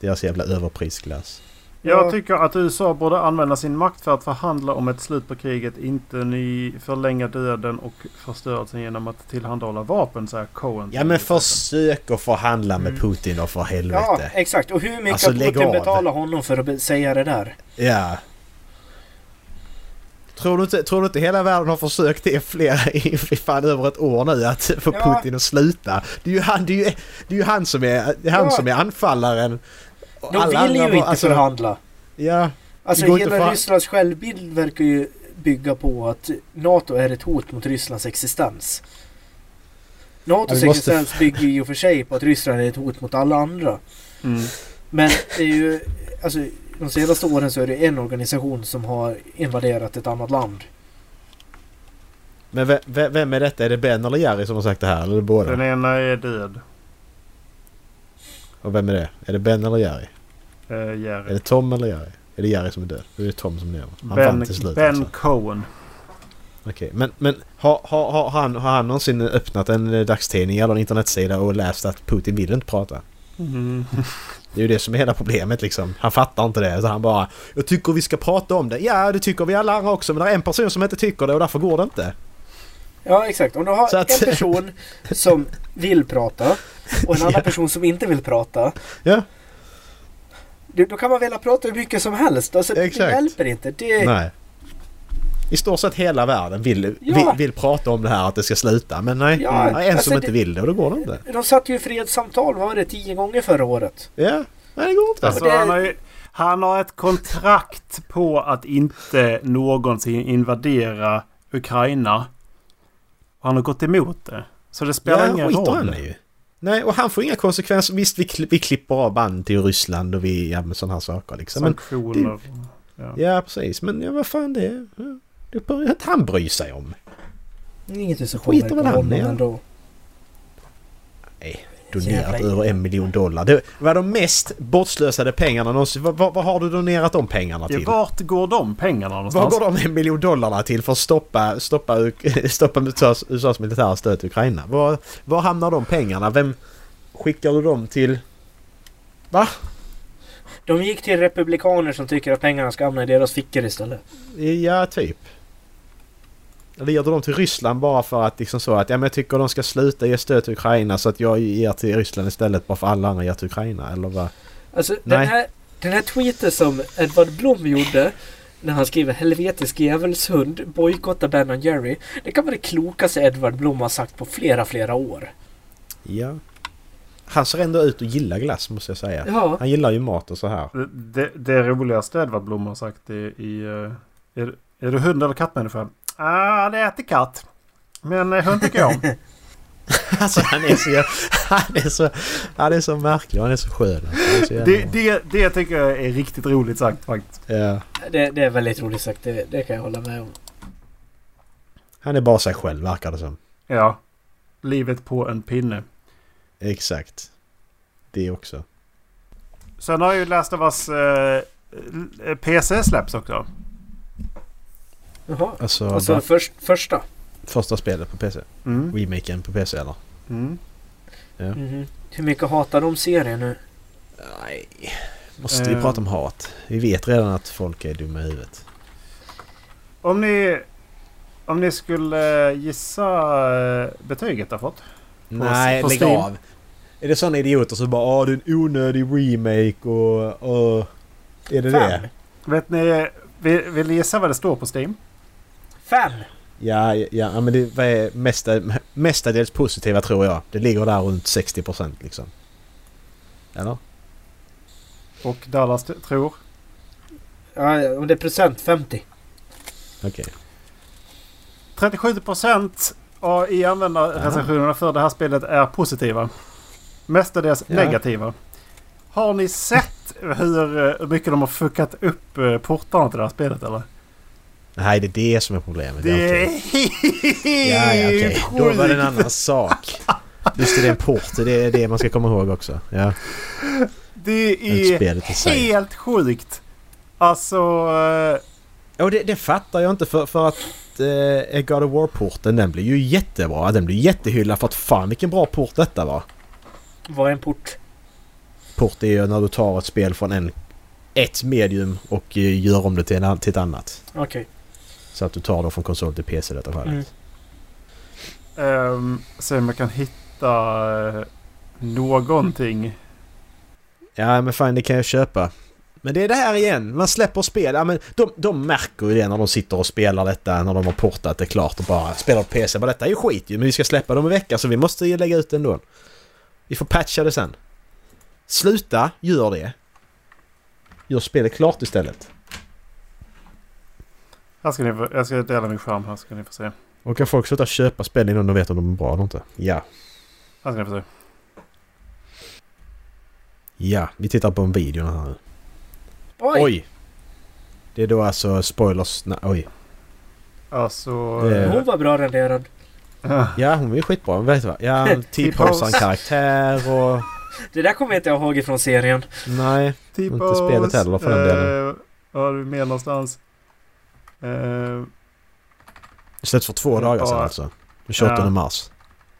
Deras jävla överprisglass. Jag Ja. tycker att USA borde använda sin makt för att förhandla om ett slut på kriget. Inte ni förlänga döden och förstörelsen genom att tillhandahålla vapen, säger Cohen. Ja men försök att förhandla med Mm. Putin då för Ja, helvete. exakt. Och hur mycket Alltså, Putin av. betala honom för att säga det där? Ja. Tror du, inte, tror du inte hela världen har försökt det fler i i fan över ett år nu att få Ja. Putin att sluta? Det är ju han, det är ju, det är ju han som är han Ja. som är anfallaren. De alla vill ju andra inte alltså, förhandla. Ja, Alltså hela Rysslands självbild verkar ju bygga på att NATO är ett hot mot Rysslands existens. NATOs måste- existens bygger ju för sig på att Ryssland är ett hot mot alla andra. Mm. Men det är ju... Alltså de senaste åren så är det en organisation som har invaderat ett annat land. men ve- ve- vem är detta? Är det Ben eller Jerry som har sagt det här? Eller båda? Den ena är död. Och vem är det? Är det Ben eller Jerry? Är Jerry. det Tom eller Jerry? Är det Jerry som är död? Då är det Tom som lever. Han vann Ben, till slut ben alltså. Cohen. Okej, men, men har, har, har, han, har han någonsin öppnat en eh, dagstidning eller en internetsida och läst att Putin vill inte prata? Mm. Det är ju det som är hela problemet liksom. Han fattar inte det. Så han bara Jag tycker vi ska prata om det. Ja, det tycker vi alla andra också. Men det är en person som inte tycker det och därför går det inte. Ja, exakt. Om du har att- en person som vill prata och en annan Ja. person som inte vill prata. Ja. Du, då kan man vilja prata hur mycket som helst. Alltså, det hjälper inte. Det, Nej. I stort sett hela världen vill, Ja. vill, vill prata om det här att det ska sluta. Men nej, Ja, en alltså som inte det- vill det och då går det inte. De satt ju i fredssamtal, vad var det, tio gånger förra året? Ja, nej det går inte. Alltså, det- han, har ju, han har ett kontrakt på att inte någonsin invadera Ukraina. Och han har gått emot det. Så det spelar ja, ingen skiter roll. han ju. Nej, och han får inga konsekvenser. Visst, vi, kli- vi klipper av band till Ryssland och vi, ja men sådana här saker liksom. Men, Sanktioner. Ja. ja, precis. Men ja, vad fan det är. Det bör inte han bry sig om. Inget som Skiter påverkar väl han i, ändå. Donerat över en miljon dollar. Det var de mest bortslösade pengarna någonsin. Vad, vad, vad har du donerat de pengarna Ja, till? vart går de pengarna Vad någonstans? går de en miljon dollarna till för att stoppa, stoppa, stoppa USAs, USAs militära stöd till Ukraina? Var, var hamnar de pengarna? Vem skickar du dem till? Va? De gick till republikaner som tycker att pengarna ska hamna i deras fickor istället. Ja, typ. Du dem till Ryssland bara för att liksom så att ja men jag tycker de ska sluta ge stöd till Ukraina så att jag ger till Ryssland istället bara för alla andra ger till Ukraina eller vad? Alltså den Nej. här, den här tweeten som Edward Blom gjorde när han skriver helvetisk djävulshund bojkotta Ben och Jerry. Det kan vara det klokaste Edward Blom har sagt på flera, flera år. Ja. Han ser ändå ut att gilla glass måste jag säga. Ja, Han gillar ju mat och så här. Det, det, det roligaste Edvard Blom har sagt i... i eh, är, är du hund eller kattmänniska? Ah, det äter katt. Men eh, hund tycker jag om. Alltså han är så han är så, han är så märklig han är så skön. Är så Det, det, det tycker jag är riktigt roligt sagt faktiskt. Ja. det, det är väldigt roligt sagt. Det, det kan jag hålla med om. Han är bara sig själv verkar det som. Ja. Livet på en pinne. Exakt. Det också. Sen har ju Last of Us eh, PC släpps också. Jaha. Alltså, Alltså bara först, första. första spelet på PC. Mm. Remaken på PC eller? Mm. Mhm. Hur mycket hatar de serien nu? Nej. Måste vi Eh. prata om hat? Vi vet redan att folk är dumma i huvudet. Om ni... Om ni skulle gissa eh, betyget jag fått. Nej, på lägg Steam. av. Är det sådana idioter som bara Åh, det är en onödig remake och... och är det Fem. det? Vet ni... Vill, vill ni gissa vad det står på Steam? Fem! Ja, ja, ja men det är mesta, mestadels positiva tror jag. Det ligger där runt 60% liksom. Eller? Och Dallas tror? Ja, om det är procent 50. Okej. 37 procent i användarrecensionerna för det här spelet är positiva. Mestadels Ja. negativa. Har ni sett hur eh, mycket de har fuckat upp eh, portarna till det här spelet eller? Nej, det är det som är problemet. Det ja, är okej. Ja, ja, okej. Då var det en annan sak. Just det, det är en port. Det är det man ska komma ihåg också. Ja, Det är helt sjukt. Alltså... eh, Och det, det fattar jag inte för, för att eh, God of War-porten den blir ju jättebra. Den blir jättehyllad för att fan vilken bra port detta var. Vad är en port? Port är ju när du tar ett spel från en, ett medium och eh, gör om det till, en, till ett annat. Okej. Så att du tar det från konsol till PC i detta fallet. Mm. Um, se om jag kan hitta eh, någonting. Ja men fan det kan jag köpa. Men det är det här igen. Man släpper spel. Ja, men de, de märker ju det när de sitter och spelar detta när de har portat det klart och bara spelar på PC. Men detta är ju skit ju. Men vi ska släppa dem i vecka så vi måste ju lägga ut det ändå. Vi får patcha det sen. Sluta, gör det. Gör spelet klart istället. Här ska ni få, jag ska dela min skärm här ska ni få se. Och kan folk sluta köpa spel innan de vet om de är bra eller inte? Ja. Här ska ni få se. Ja, vi tittar på en video här nu. Oj! Oj! Det är då alltså spoilers... Nej, oj. Alltså... Eh, Hon var bra renderad. Ja, hon är ju skitbra. Men vet du vad? Ja, T-posar en karaktär och... Det där kommer jag inte ihåg ifrån serien. Nej. T-pose, Inte spelet heller för den delen. eh, Vad har du mer någonstans? Uh, Istället för två dagar sedan alltså. Den 28 Ja. mars.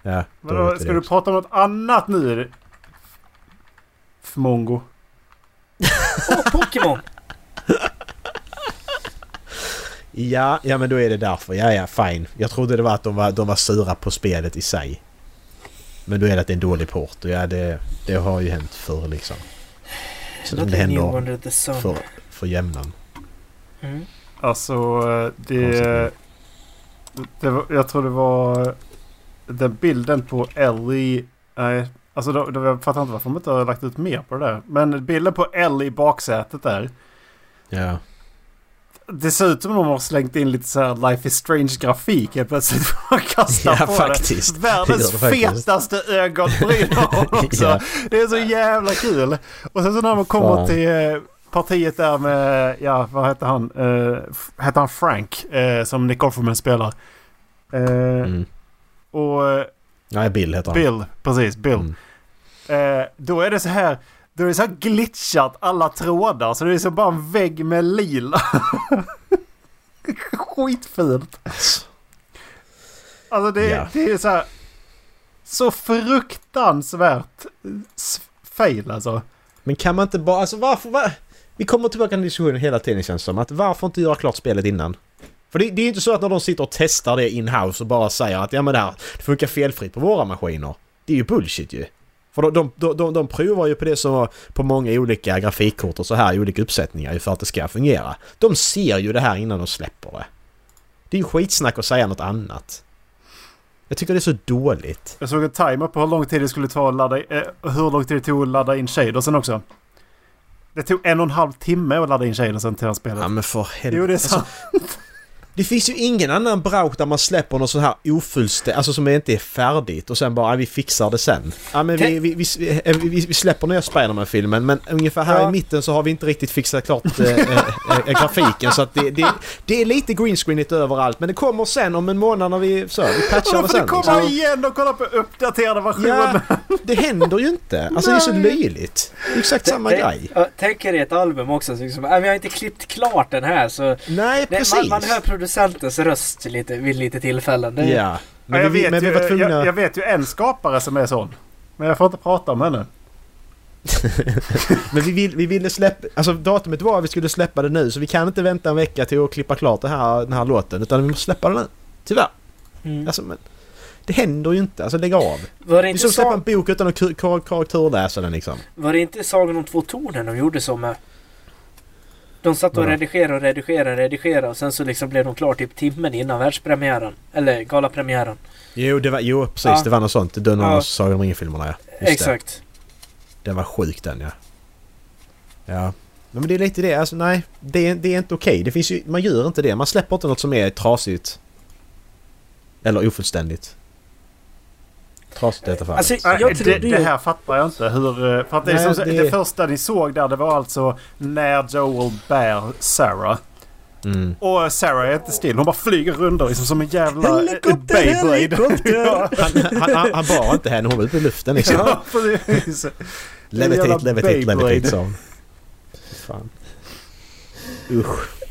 Ja, då vadå, ska du också. prata om något annat nu? Fmongo. Åh, Pokémon! Ja, ja men då är det därför. Ja, ja, fine. Jag trodde det var att de var, de var sura på spelet i sig. Men då är det att det är en dålig port och ja, det, det har ju hänt förr liksom. Så det händer för, för jämnan. Mm. Alltså eh, det... det var, jag tror det var... Den bilden på Ellie... Nej, alltså då, då, jag fattar inte varför de inte har lagt ut mer på det där. Men bilden på Ellie i baksätet där. Ja. Det ser ut som om de har slängt in lite så här Life is Strange grafik helt plötsligt. Man kastar Ja, på faktiskt. det. Världens faktiskt. fetaste ögonbryn har också. Ja. Det är så jävla kul. Och sen så när man kommer Fan. till eh, partiet där med, ja vad heter han? Uh, heter han Frank? eh, som Nick Offerman spelar. Eh, Mm. Och eh, Nej, Bill heter han. Bill, precis, Bill. Mm. Eh, då är det så här, då är det så här glitchat alla trådar så det är så bara en vägg med lila. Skitfult. Alltså, det, Ja. det är så här, så fruktansvärt fail alltså. Men kan man inte bara... Alltså varför... Va? Vi kommer tillbaka till diskussionen hela tiden känns det som. Att varför inte göra klart spelet innan? För det, det är ju inte så att när de sitter och testar det in-house och bara säger att ja men det här det funkar felfritt på våra maskiner. Det är ju bullshit ju. För de, de, de, de provar ju på det som var på många olika grafikkort och så här i olika uppsättningar ju för att det ska fungera. De ser ju det här innan de släpper det. Det är ju skitsnack att säga något annat. Jag tycker det är så dåligt. Jag såg en timer på hur lång tid det skulle ta att ladda, eh, hur lång tid det tog att ladda in shadersen också. Det tog en och en halv timme att ladda in shadersen till det här spelet. Ja men för helvete. jo det är Alltså, sant. Det finns ju ingen annan browse där man släpper något sånt här ofullständigt, alltså som inte är färdigt och sen bara "Ja, vi fixar det sen. Ja men vi, vi, vi, vi, vi, släpper nya Spiderman-filmen men ungefär här Ja. i mitten så har vi inte riktigt fixat klart äh, äh, äh, grafiken så att det, det, det är lite greenscreenigt överallt men det kommer sen om en månad när vi, så, vi patchar Då det får sen. du komma liksom. igen och kolla på uppdaterade versioner. Ja, det händer ju inte. Alltså det är så löjligt. Det är exakt samma grej. Tänk er ett album också. Så liksom, äh, vi har inte klippt klart den här så... Nej Det, precis. man, man hör producentens röst lite, vid lite tillfällen. Det, Ja. Ja, Men, jag, vi, vet men vi ju, var tvungna... jag, jag vet ju en skapare som är sån. Men jag får inte prata om henne. Men vi, vill, vi ville släppa... Alltså datumet var att vi skulle släppa det nu så vi kan inte vänta en vecka till att klippa klart det här, den här låten utan vi måste släppa den nu. Tyvärr. Mm. Alltså men... Det händer ju inte. Alltså lägg av. Var, det Det är som att släppa en bok utan att kor- korrekturläsa den liksom. var det inte Sagan om två tornen de gjorde så med? De satt och redigerade och redigerade och redigerade och sen så liksom blev de klar typ timmen innan världspremiären. Eller galapremiären. Jo, det var, jo precis. Ja. Det var något sånt. Någon Ja. av Sagan om ringen-filmerna ja. Just Det. Exakt. Den var sjuk den ja. Ja. Men det är lite det. Alltså nej. Det är, det är inte okej. Det finns ju... Man gör inte det. Man släpper inte något som är trasigt. Eller ofullständigt. Trasigt i detta fallet. Alltså, jag det, trodde ju... det här fattar jag inte. Hur, eh, för att det, Nej, som, det- det... första ni såg där det var alltså när Joel bär Sarah. Mm. Och Sarah är inte still. Hon bara flyger runt liksom som en jävla eh, Helikopter, Beyblade. Han, han, han, han bar inte henne, hon var uppe i luften liksom. ja, precis. Levitate, levitate, levitate sa hon. Fan. Usch.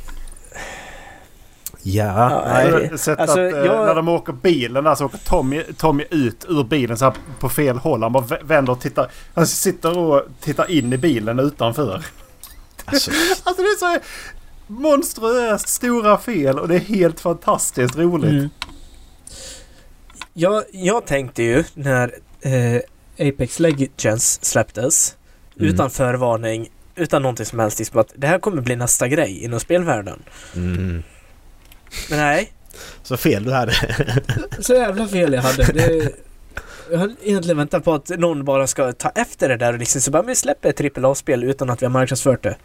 Ja, Ja. Jag har sett alltså, att eh, jag- när de åker bilen där så åker Tommy, Tommy ut ur bilen så här på fel håll. Han bara vä- vänder och tittar. Han sitter och tittar in i bilen utanför. Alltså, Alltså det är så monstruöst stora fel och det är helt fantastiskt roligt. Mm. Jag, jag tänkte ju när eh, Apex Legends släpptes Mm. utan förvarning, utan någonting som helst, liksom att det här kommer bli nästa grej inom spelvärlden. mm. Men nej, Så fel du hade. Så jävla fel jag hade. Det, jag har egentligen väntat på att någon bara ska ta efter det där och liksom så bara, men släpper ett AAA-spel utan att vi har marknadsfört det.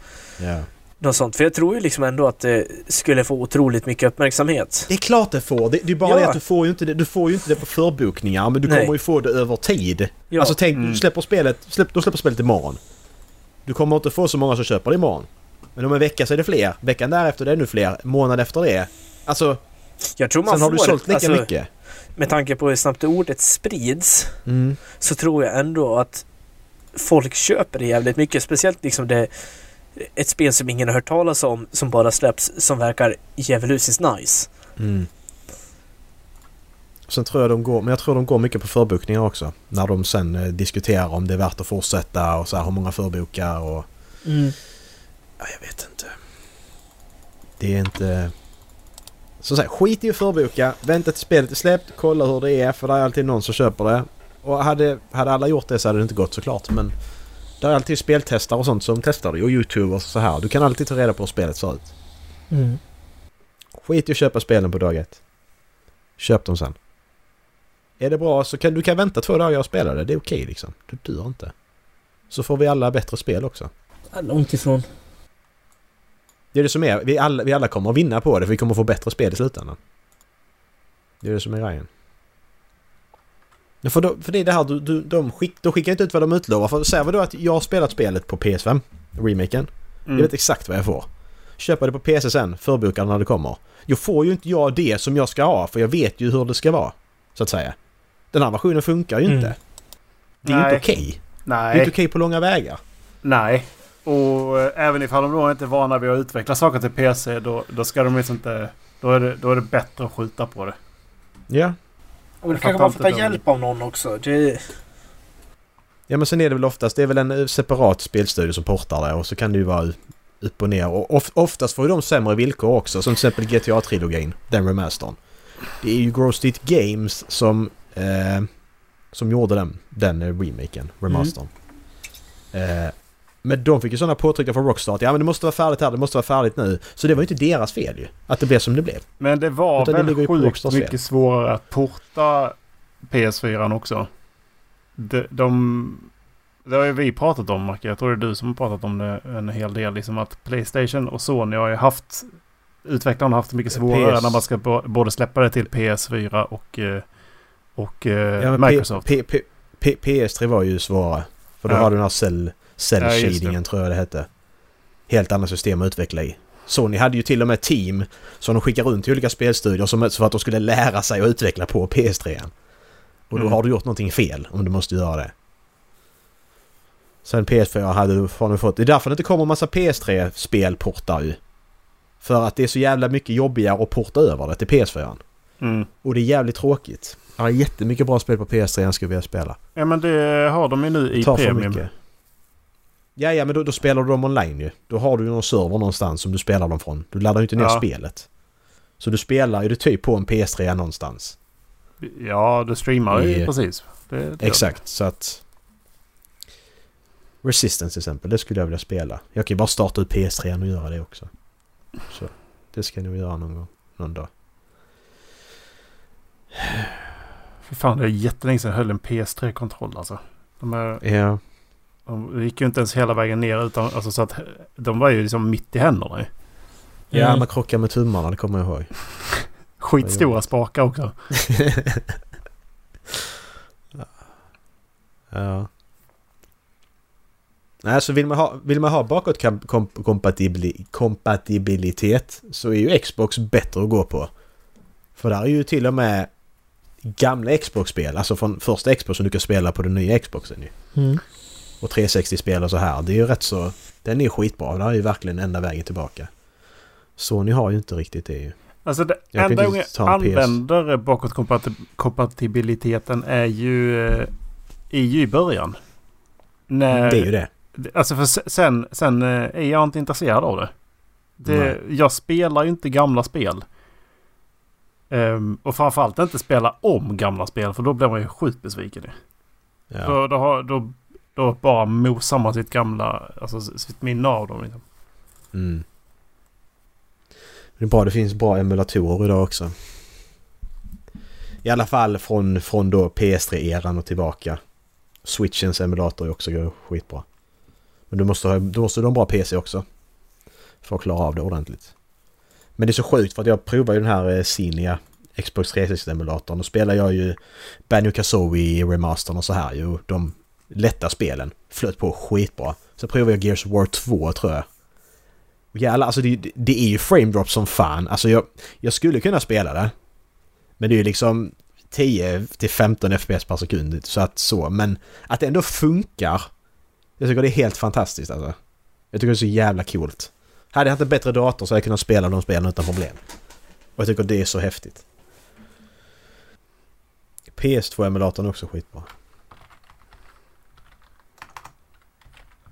ja. Något sånt. För jag tror ju liksom ändå att det skulle få otroligt mycket uppmärksamhet. Det är klart det får. Det, det är bara Ja. det att du får ju inte det, du får ju inte det på förbokningar men du Nej. kommer ju få det över tid. Ja. Alltså tänk, Mm. du släpper spelet, släpp, du släpper spelet imorgon. Du kommer inte få så många som köper det imorgon. Men om en vecka så är det fler. Veckan därefter är det ännu fler. Månad efter det. Alltså, jag tror man sen har får, du sålt lika alltså, mycket. med tanke på hur snabbt ordet sprids Mm. så tror jag ändå att folk köper det jävligt mycket. Speciellt liksom det ett spel som ingen har hört talas om, som bara släpps, som verkar djävulusiskt nice. Mm. Sen tror jag de går, men jag tror de går mycket på förbokningar också. När de sen eh, diskuterar om det är värt att fortsätta och så här, hur många förbokar och... Mm. Ja, jag vet inte. Det är inte... Så säga, skit i att förboka, vänta till spelet är släppt, kolla hur det är för det är alltid någon som köper det. Och hade, hade alla gjort det så hade det inte gått såklart men... Det är alltid speltestare och sånt som testar det och youtubers och så här. Du kan alltid ta reda på hur spelet ser ut. Mm. Skit i att köpa spelen på dag ett. Köp dem sen. Är det bra så kan du kan vänta två dagar och spela det. Det är okej liksom. Du dör inte. Så får vi alla bättre spel också. Långt ifrån. Det är det som är. Vi alla, vi alla kommer att vinna på det för vi kommer att få bättre spel i slutändan. Det är det som är grejen. För, då, för det är det här du, du, de, skick, de skickar inte ut vad de utlovar. För säger vi då att jag har spelat spelet på PS5, remaken. Mm. Jag vet exakt vad jag får. Köpa det på PC sen, förboka när det kommer. Då får ju inte jag det som jag ska ha för jag vet ju hur det ska vara. Så att säga. Den här versionen funkar ju Mm. inte. Det är Nej. inte okej. Det är inte okej på långa vägar. nej. Och eh, även ifall de då inte är vana vid att utveckla saker till PC då, då ska de liksom inte... Då är, det, då är det bättre att skjuta på det. Ja. Och det Jag kanske man får ta det. hjälp av någon också. Det, Ja men sen är det väl oftast, det är väl en separat spelstudio som portar det och så kan det ju vara upp och ner. Och of, oftast får ju de sämre villkor också. Som till exempel GTA-trilogin, den remastern. Det är ju Grove Street Games som, eh, som gjorde den, den remaken, remastern. Eh, men de fick ju sådana påtryckningar från Rockstar att ja men det måste vara färdigt här, det måste vara färdigt nu. Så det var ju inte deras fel ju, att det blev som det blev. Men det var Utan det väl på sjukt fel. mycket svårare att porta PS4 också. De, de, det har ju vi pratat om Macke. Jag tror det är du som har pratat om det en hel del. Liksom att Playstation och Sony har ju haft... Utvecklarna har haft det mycket svårare PS. när man ska både släppa det till PS4 och, eh, och eh, Ja, Microsoft. P- P- P- PS3 var ju svårare. För då Ja. har du den här cell, cell Ja, shadingen tror jag det hette. Helt andra system att utveckla i. Sony hade ju till och med team som de skickade runt till olika spelstudior som, för att de skulle lära sig att utveckla på PS3. Och då Mm. har du gjort någonting fel om du måste göra det. Sen PS4 hade du, har du fått... Det är därför det inte kommer massa PS3-spelportar ju. För att det är så jävla mycket jobbigare att porta över det till PS4. Mm. Och det är jävligt tråkigt. Jag har jättemycket bra spel på PS3 jag skulle vilja spela. Ja men det har de ju nu i tar för Premium. mycket. Ja, ja, men då, då spelar du dem online ju. Då har du ju någon server någonstans som du spelar dem från. Du laddar ju inte ner Ja. spelet. Så du spelar ju det typ på en PS3 någonstans. Ja, du streamar ju I- precis. Det, det. Exakt, så att... Resistance till exempel, det skulle jag vilja spela. Jag kan ju bara starta ut PS3 och göra det också. Så det ska jag nog göra någon gång. Någon dag. Fy fan, det är jättelänge sedan jag höll en PS3-kontroll alltså. De, är, Ja. De gick ju inte ens hela vägen ner utan alltså, så att de var ju liksom mitt i händerna ju. Ja, Mm. man krockar med tummarna, det kommer jag ihåg. Skitstora spakar också. ja. Nej, så vill man ha, vill man ha bakåtkompatibilitet så är ju Xbox bättre att gå på. För där är ju till och med gamla Xbox-spel, alltså från första Xbox som du kan spela på den nya Xboxen ju. Mm. Och 360-spel och så här. Det är ju rätt så... Den är skitbra. Det är ju verkligen enda vägen tillbaka. Sony har ju inte riktigt det ju. Alltså det Jag enda gången PS. använder bakåtkompatibiliteten är ju, eh, är ju i början. När, Det är ju det. Alltså för se- sen, sen eh, är jag inte intresserad av det. det jag spelar ju inte gamla spel. Ehm, och framförallt inte spela om gamla spel för då blir man ju sjukt besviken. Ja. Då, då, har, då, då bara mosar man sitt gamla, alltså sitt minne av dem. Liksom. Mm. Det är bra det finns bra emulatorer idag också. I alla fall från, från då PS3-eran och tillbaka. Switchens emulator är också skitbra. Men du måste ha, du måste ha en bra PC också. För att klara av det ordentligt. Men det är så sjukt för att jag provar ju den här eh, Cinia Xbox 360-emulatorn. Då spelar jag ju Banjo Kazooie remastern och så här ju. De lätta spelen. Flöt på skitbra. Så provade jag Gears of War 2 tror jag. Och jävlar, alltså det, det är ju frame drop som fan. Alltså jag, jag skulle kunna spela det. Men det är ju liksom 10 till 15 FPS per sekund. Så att så. Men att det ändå funkar. Jag tycker det är helt fantastiskt alltså. Jag tycker det är så jävla coolt. Hade jag haft en bättre dator så hade jag kunnat spela de spelen utan problem. Och jag tycker det är så häftigt. PS2-emulatorn är också skitbra.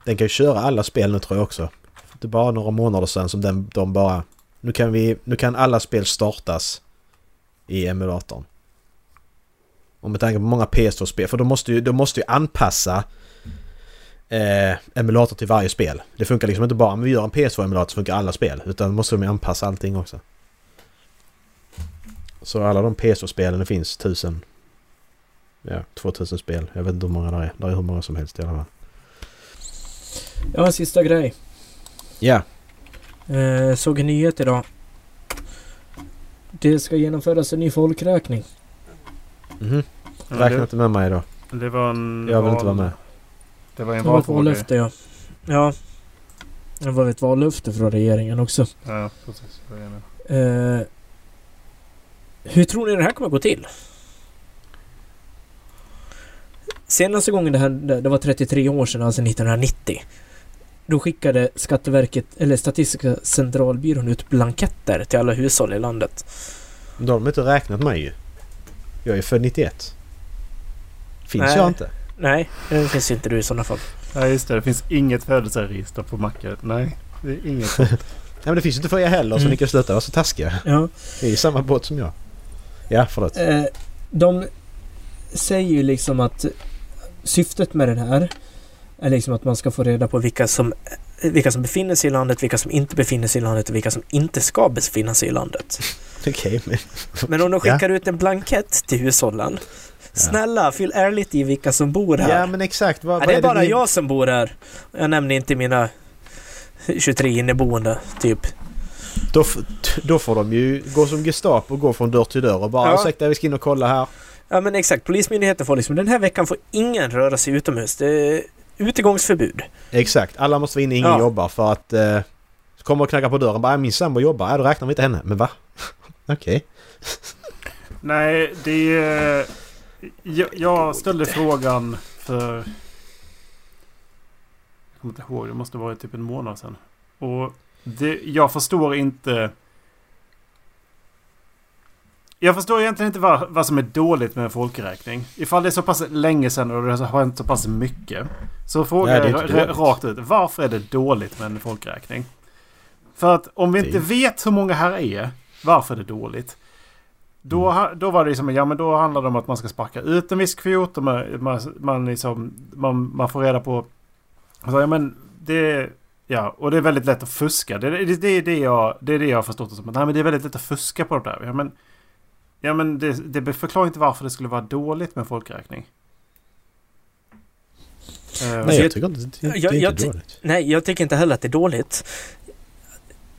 Den kan ju köra alla spel nu tror jag också. Det är bara några månader sedan som den, de bara... Nu kan, vi, nu kan alla spel startas i emulatorn. Och med tanke på många PS2-spel, för de måste ju, de måste ju anpassa eh, emulator till varje spel. Det funkar liksom inte bara om vi gör en PS2-emulator så funkar alla spel. Utan måste de ju anpassa allting också. Så alla de PS2-spelen det finns tusen... Ja, 2000 spel. Jag vet inte hur många det är. Det är hur många som helst i alla fall. Ja, sista grej. Ja. Eh, såg en nyhet idag. Det ska genomföras en ny folkräkning. Mhm. Ja, Räkna inte med mig då. det var en... Jag vill val- inte vara med. Det var en Det var ett vallöfte ja. Ja. Det var ett vallöfte från regeringen också. Ja, precis. Jag. Eh, hur tror ni det här kommer gå till? Senaste gången det hände, det var 33 år sedan, alltså 1990. Då skickade Skatteverket, eller Statistiska centralbyrån ut blanketter till alla hushåll i landet. Då har de inte räknat mig ju. Jag är född 91. Finns Nej. jag inte? Nej, det finns inte du i sådana fall. Ja, just det. Det finns inget födelseregister på Macke. Nej, det är inget sånt. Nej men det finns inte för er heller så Mm. ni kan sluta vara så taskiga. Ja. Ni är i samma båt som jag. Ja, förlåt. Eh, de säger ju liksom att syftet med den här är liksom att man ska få reda på vilka som, vilka som befinner sig i landet, vilka som inte befinner sig i landet och vilka som inte ska befinna sig i landet. Okej, men... Men om de skickar ut en blankett till hushållen. Snälla, fyll ärligt i vilka som bor här. Ja men exakt. Vad, Ja, det är bara ni- jag som bor här. Jag nämner inte mina 23 inneboende, typ. Då, då får de ju gå som Gestapo och gå från dörr till dörr och bara Ja. ursäkta vi ska in och kolla här. Ja men exakt, Polismyndigheten får liksom den här veckan får ingen röra sig utomhus. Det är utegångsförbud. Exakt, alla måste vara inne, ingen Ja. jobbar för att... Eh, kommer och knackar på dörren bara min sambo jobbar, ja då räknar vi inte henne. Men va? Okej. Nej, det är... Jag, jag ställde frågan för... Jag kommer inte ihåg, det måste vara typ en månad sedan. Och det, jag förstår inte... Jag förstår egentligen inte vad, vad som är dåligt med en folkräkning. Ifall det är så pass länge sedan och det har hänt så pass mycket. Så frågar Nej, jag rakt ut. Varför är det dåligt med en folkräkning? För att om vi Det- inte vet hur många här är, varför är det dåligt? Då, Mm. då var det liksom, ja men då handlar det om att man ska sparka ut en viss kvot och man, man, liksom, man, man får reda på... Alltså, ja men det... Ja, och det är väldigt lätt att fuska. Det, det, det, är det, jag, det är det jag har förstått det som. Nej men det är väldigt lätt att fuska på det där. Ja men, ja, men det, det förklarar inte varför det skulle vara dåligt med folkräkning. Eh, Nej jag- jag tycker inte det, det jag- är jag inte dåligt. Nej, jag tycker inte heller att det är dåligt.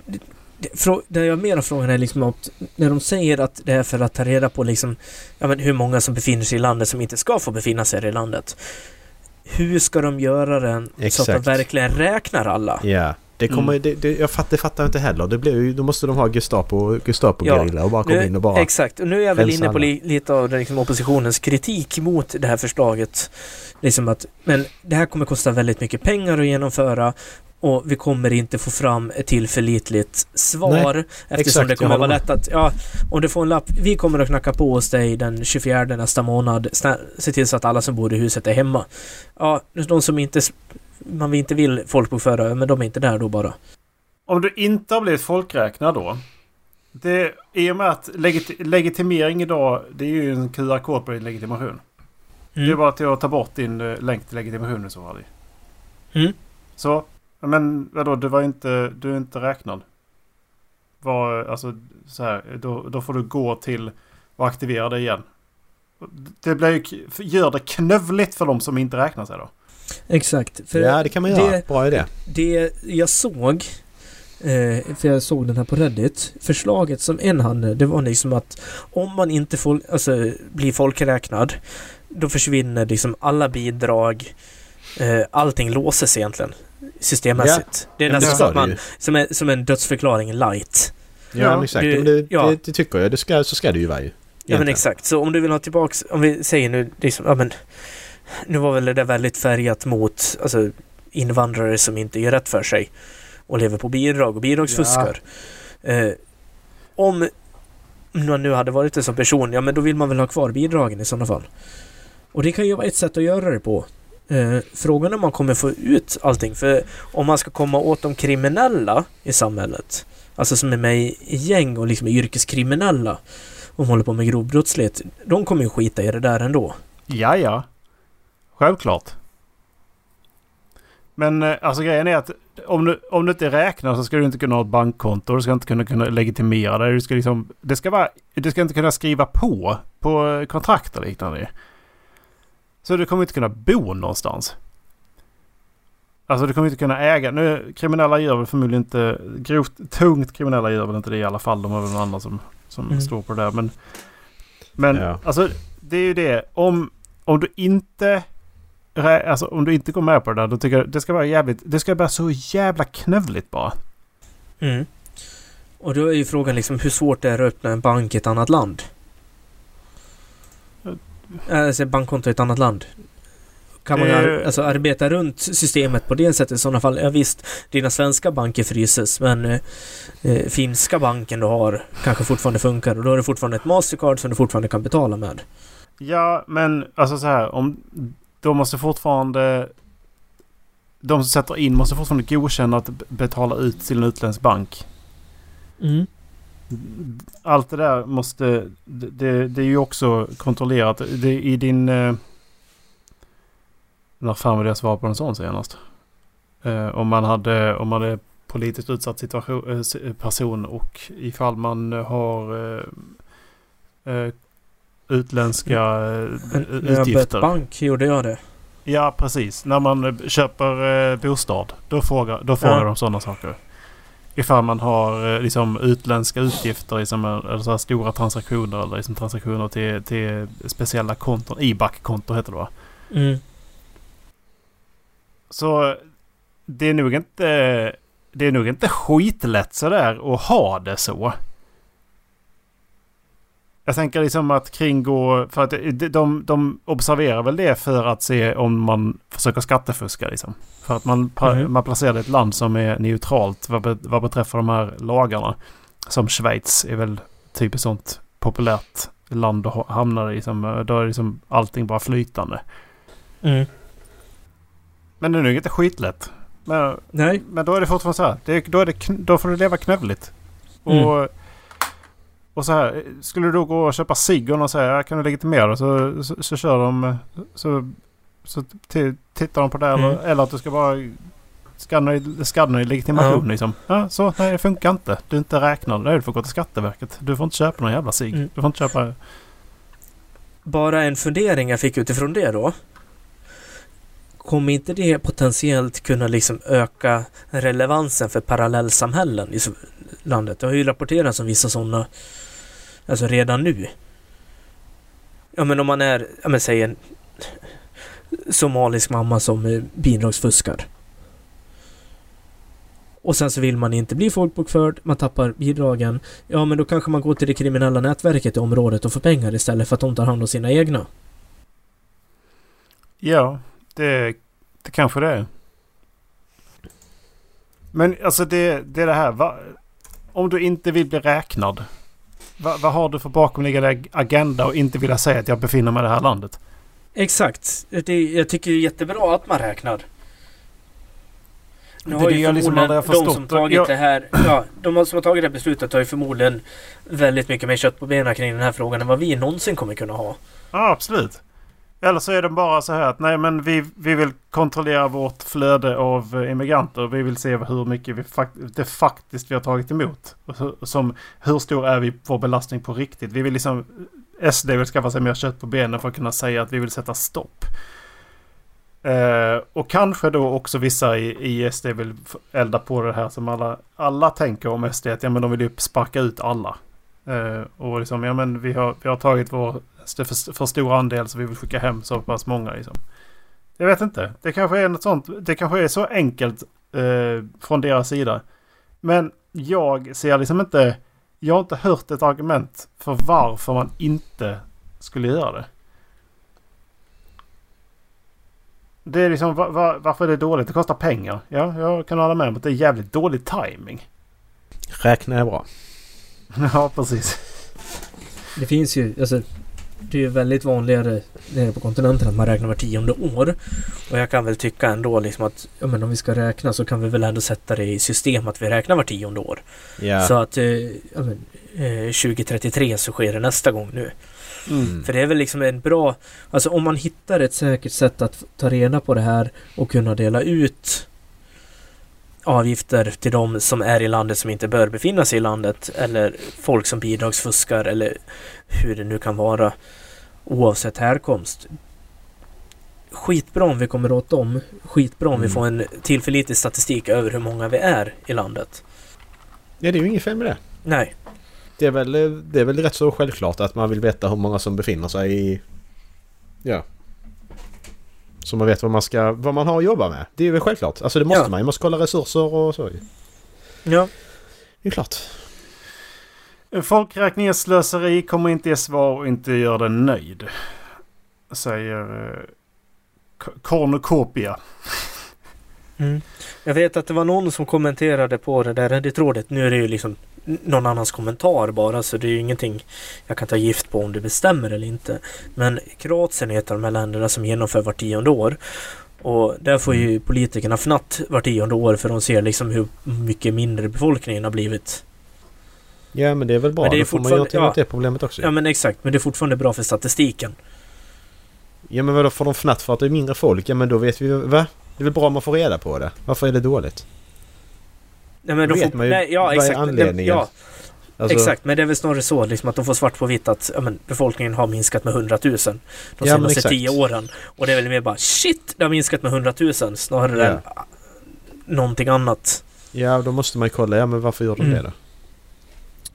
Det, det, frå- det jag mer frågan är liksom att när de säger att det är för att ta reda på liksom, ja, men hur många som befinner sig i landet som inte ska få befinna sig i landet. Hur ska de göra den så att de Exakt. verkligen räknar alla? Ja. Det kommer, Mm. det, det, jag fattar, det fattar jag inte heller. Det blir då måste de ha Gestapo, Gestapo gerilla och bara komma in och bara... Exakt, och nu är jag väl inne på li, lite av den, liksom, oppositionens kritik mot det här förslaget. Liksom att, men det här kommer kosta väldigt mycket pengar att genomföra och vi kommer inte få fram ett tillförlitligt svar eftersom exakt, det kommer vara lätt att, ja, om du får en lapp, vi kommer att knacka på hos dig den 24 nästa månad, se till så att alla som bor i huset är hemma. Ja, de som inte, man inte vill folkbokföra, men de är inte där då bara. Om du inte har blivit folkräknad då. Det, I och med att legit, legitimering idag, det är ju en QR-kod på din legitimation. Det är Mm. bara till att ta bort din eh, länk till legitimation i så fall. Mm. Så, men vadå, du var inte, du är inte räknad. Var, alltså så här, då, då får du gå till och aktivera det igen. Det blir gör det knövligt för de som inte räknar sig då. Exakt. För Ja, det kan man göra. det- Bra idé. Det jag såg, eh, för jag såg den här på Reddit, förslaget som en hade, det var liksom att om man inte får, alltså, blir folkräknad, då försvinner liksom alla bidrag, eh, allting låses egentligen systemmässigt. Det är nästan man, som, är, som en dödsförklaring light. Ja, Ja, exakt. det- men det, ja. det, det tycker jag. Det ska, så ska det ju vara ju. Ja men Egentligen. exakt, så om du vill ha tillbaks, om vi säger nu liksom, ja men nu var väl det där väldigt färgat mot, alltså invandrare som inte gör rätt för sig och lever på bidrag och bidragsfuskar. Eh, om man nu hade varit en sån person, ja men då vill man väl ha kvar bidragen i sådana fall. Och det kan ju vara ett sätt att göra det på. Eh, frågan är om man kommer få ut allting. För om man ska komma åt de kriminella i samhället, alltså som är med i gäng och liksom är yrkeskriminella och håller på med grov brottslighet, de kommer ju skita i det där ändå. Ja, ja. Självklart. Men eh, alltså grejen är att om du, om du inte räknar så ska du inte kunna ha ett bankkonto. Du ska inte kunna, kunna legitimera det. Du ska liksom, det, ska vara, du ska inte kunna skriva på på kontrakt och liknande. Så du kommer inte kunna bo någonstans. Alltså du kommer inte kunna äga. Nu, kriminella gör väl förmodligen inte... Grovt, tungt kriminella gör väl inte det i alla fall. De har väl någon annan som, som Mm. står på det där. Men, men Ja. alltså det är ju det. Om, om du inte... Alltså om du inte går med på det där. Då tycker jag det ska vara jävligt... Det ska vara så jävla knövligt bara. Mm. Och då är ju frågan liksom hur svårt det är att öppna en bank i ett annat land. Alltså bankkonto i ett annat land. Kan man Eh. ar- alltså, arbeta runt systemet på det sättet i sådana fall? Ja visst, dina svenska banker fryses men eh, eh, finska banken du har kanske fortfarande funkar och då har du fortfarande ett Mastercard som du fortfarande kan betala med. Ja, men alltså så här. Om, de måste fortfarande... De som sätter in måste fortfarande godkänna att betala ut till en utländsk bank. Mm. Allt det där måste... Det, det, är ju också kontrollerat. Det, I din... Eh, när fan var det jag svarade på en sån senast? Eh, om man hade... Om man är politiskt utsatt situation, eh, person och ifall man har eh, eh, utländska eh, När jag bytte utgifter. bank gjorde jag det. Ja, precis. När man eh, köper eh, bostad. Då frågar, då frågar Ja. de sådana saker. Ifall man har liksom utländska utgifter, liksom, eller så stora transaktioner eller liksom transaktioner till, till speciella konton. IBAC-konto heter det va? Mm. Så det är nog inte... Det är nog inte skitlätt sådär att ha det så. Jag tänker liksom att kringgå... För att de, de, observerar väl det för att se om man försöker skattefuska liksom. För att man, Mhm. man placerar ett land som är neutralt vad, vad beträffar de här lagarna. Som Schweiz är väl typiskt sånt populärt land att ha- hamna i. Som, då är liksom allting bara flytande. Mm. Men det är nog inte skitlätt. Men, Nej. men då är det fortfarande så här. Det, då, är det, då får du leva knövligt. Och, Mm. Och så här. Skulle du då gå och köpa cigg och "Ja, kan du legitimera det?" så, så, så kör de. Så, så tittar de på det. Eller, Mm. eller att du ska bara skanna i legitimation Ja. liksom. Ja, så nej det funkar inte. Du är inte räknad. Du får gå till Skatteverket. Du får inte köpa någon jävla cigg. Mm. Du får inte köpa... Bara en fundering jag fick utifrån det då. Kommer inte det potentiellt kunna liksom öka relevansen för parallellsamhällen i landet? Det har ju rapporterats om vissa sådana, alltså redan nu. Ja men om man är, ja men säg en somalisk mamma som bidragsfuskar. Och sen så vill man inte bli folkbokförd, man tappar bidragen. Ja men då kanske man går till det kriminella nätverket i området och får pengar istället för att de tar hand om sina egna. Ja, det, det kanske det är. Men alltså det, det är det här. Va, om du inte vill bli räknad. Va, vad har du för bakomliggande ag- agenda och inte vilja säga att jag befinner mig i det här landet? Exakt. Det, jag tycker det är jättebra att man räknar. Nu Det har är ju jag liksom aldrig har de som tagit Jag- det här, ja, de som har tagit det här beslutet har ju förmodligen väldigt mycket mer kött på benen kring den här frågan än vad vi någonsin kommer kunna ha. Ja, absolut. Eller så är de bara så här att nej men vi, vi vill kontrollera vårt flöde av eh, immigranter. Vi vill se hur mycket vi fakt- det faktiskt vi har tagit emot. Och hur, som, hur stor är vi vår belastning på riktigt? Vi vill liksom... Eh, SD vill skaffa sig mer kött på benen för att kunna säga att vi vill sätta stopp. Eh, och kanske då också vissa i, i SD vill elda på det här som alla, alla tänker om SD. Att ja, men de vill ju sparka ut alla. Eh, och liksom, ja men vi har, vi har tagit vår för, för stor andel så vi vill skicka hem så pass många liksom. Jag vet inte. Det kanske är något sånt. Det kanske är så enkelt eh, från deras sida. Men jag ser liksom inte... Jag har inte hört ett argument för varför man inte skulle göra det. Det är liksom va, va, varför är det dåligt? Det kostar pengar. Ja, jag kan hålla med om att det är jävligt dålig timing. Räkna är bra. ja, precis. Det finns ju, alltså det är ju väldigt vanligare nere på kontinenten att man räknar var tionde år. Och jag kan väl tycka ändå liksom att ja, men om vi ska räkna så kan vi väl ändå sätta det i system att vi räknar var tionde år. Ja. Så att eh, ja, men, eh, 2033 så sker det nästa gång nu. Mm. För det är väl liksom en bra... Alltså om man hittar ett säkert sätt att ta reda på det här och kunna dela ut avgifter till de som är i landet som inte bör befinna sig i landet eller folk som bidragsfuskar eller hur det nu kan vara oavsett härkomst. Skitbra om vi kommer åt dem. Skitbra om vi Mm. får en tillförlitlig statistik över hur många vi är i landet. ja, det är ju inget fel med det. Nej, Det är, väl, det är väl rätt så självklart att man vill veta hur många som befinner sig i... Ja. Så man vet vad man, ska, vad man har att jobba med. Det är väl självklart. Alltså det måste Ja. man. Man måste kolla resurser och så. ja. Det är klart. En folkräkning är slöseri, kommer inte ge svar och inte gör dig nöjd. Säger eh, Cornucopia. Mm. Jag vet att det var någon som kommenterade på det där Reddit-trådet. Nu är det ju liksom någon annans kommentar bara så det är ju ingenting jag kan ta gift på om det bestämmer eller inte. Men Kroatien är ett av de här länderna som genomför var tionde år. Och där får ju politikerna fnatt var tionde år för de ser liksom hur mycket mindre befolkningen har blivit. Ja men det är väl bra. Men det är Då får man göra åt ja. det problemet också. Ja men exakt, men det är fortfarande bra för statistiken. Ja men vadå får de fnatt för att det är mindre folk? Ja men då vet vi va? Det är väl bra om man får reda på det. Varför är det dåligt? Nej, men Då vet får, man ju nej, ja, vad är exakt. anledningen. Ja, Alltså, Exakt, men det är väl snarare så liksom, att de får svart på vitt att ja, men, befolkningen har minskat med 100 000 de Ja, senaste exakt. tio åren. Och det är väl mer bara shit, det har minskat med 100 000 snarare Ja. än ah, någonting annat. Ja då måste man ju kolla. Ja men varför gör de Mm. det då?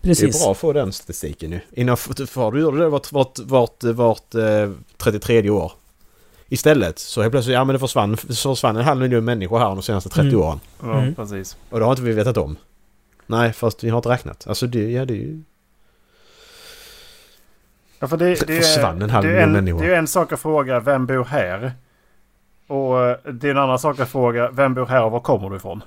Precis. Det är bra att få den statistiken ju. Innan f- för du gör det vart, vart, vart, vart eh, 33 år. Istället så helt plötsligt, ja men det försvann, försvann en halv miljon människor här de senaste 30 Mm. åren. Ja, Mm. precis. Och det har inte vi vetat om. Nej, fast vi har inte räknat. Alltså det, ja det är ju... Ja, för det, det, Försvann en halv det, är miljon en, människor. det är en sak att fråga vem bor här? Och eh, det är en annan sak att fråga vem bor här och var kommer du ifrån?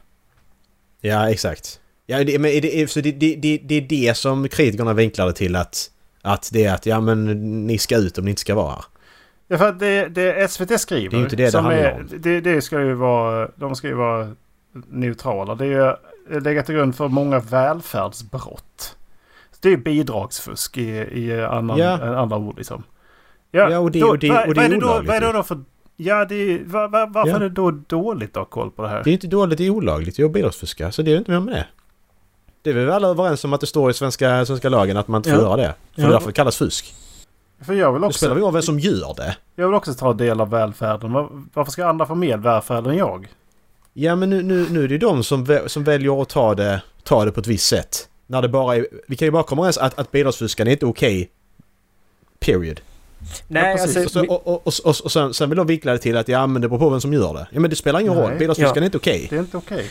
Ja, exakt. Ja, det, men är det, så det, det, det, det är det som kritikerna vinklar det till att... Att det är att, ja men ni ska ut om ni inte ska vara här. Ja, för att det, det SVT skriver. Det är ju inte det det handlar är, om. Det, det ska ju vara... De ska ju vara neutrala. Det är ju lägga till grund för många välfärdsbrott. Det är bidragsfusk i, i annan, Ja. andra ord liksom. Ja, och det- och det- och det vad är är då, olagligt Vad är det då för... Ja, det är, va, va, varför Ja. är det då dåligt att ha koll på det här? Det är inte dåligt, det är olagligt. Jag bidragsfuskar. Så det är ju inte mer med det. Det är vi väl alla överens om att det står i svenska, svenska lagen att man inte får Ja. göra det. För Ja. därför kallas fusk. För jag vill Det också... spelar väl ingen roll vem som gör det. Jag vill också ta del av välfärden. Var- Varför ska andra få mer välfärd än jag? Ja men nu, nu, nu är det ju de som, vä- som väljer att ta det, ta det på ett visst sätt. När det bara är... Vi kan ju bara komma överens att, att bidragsfuskande är inte okej. Period. Nej, Ja, precis. Och, alltså, så, och, och, och, och, och sen, sen vill de vinkla det till att ja men det beror på vem som gör det. Ja men det spelar ingen Nej. roll. Bidragsfuskande Ja. är inte okej. Det är inte okej.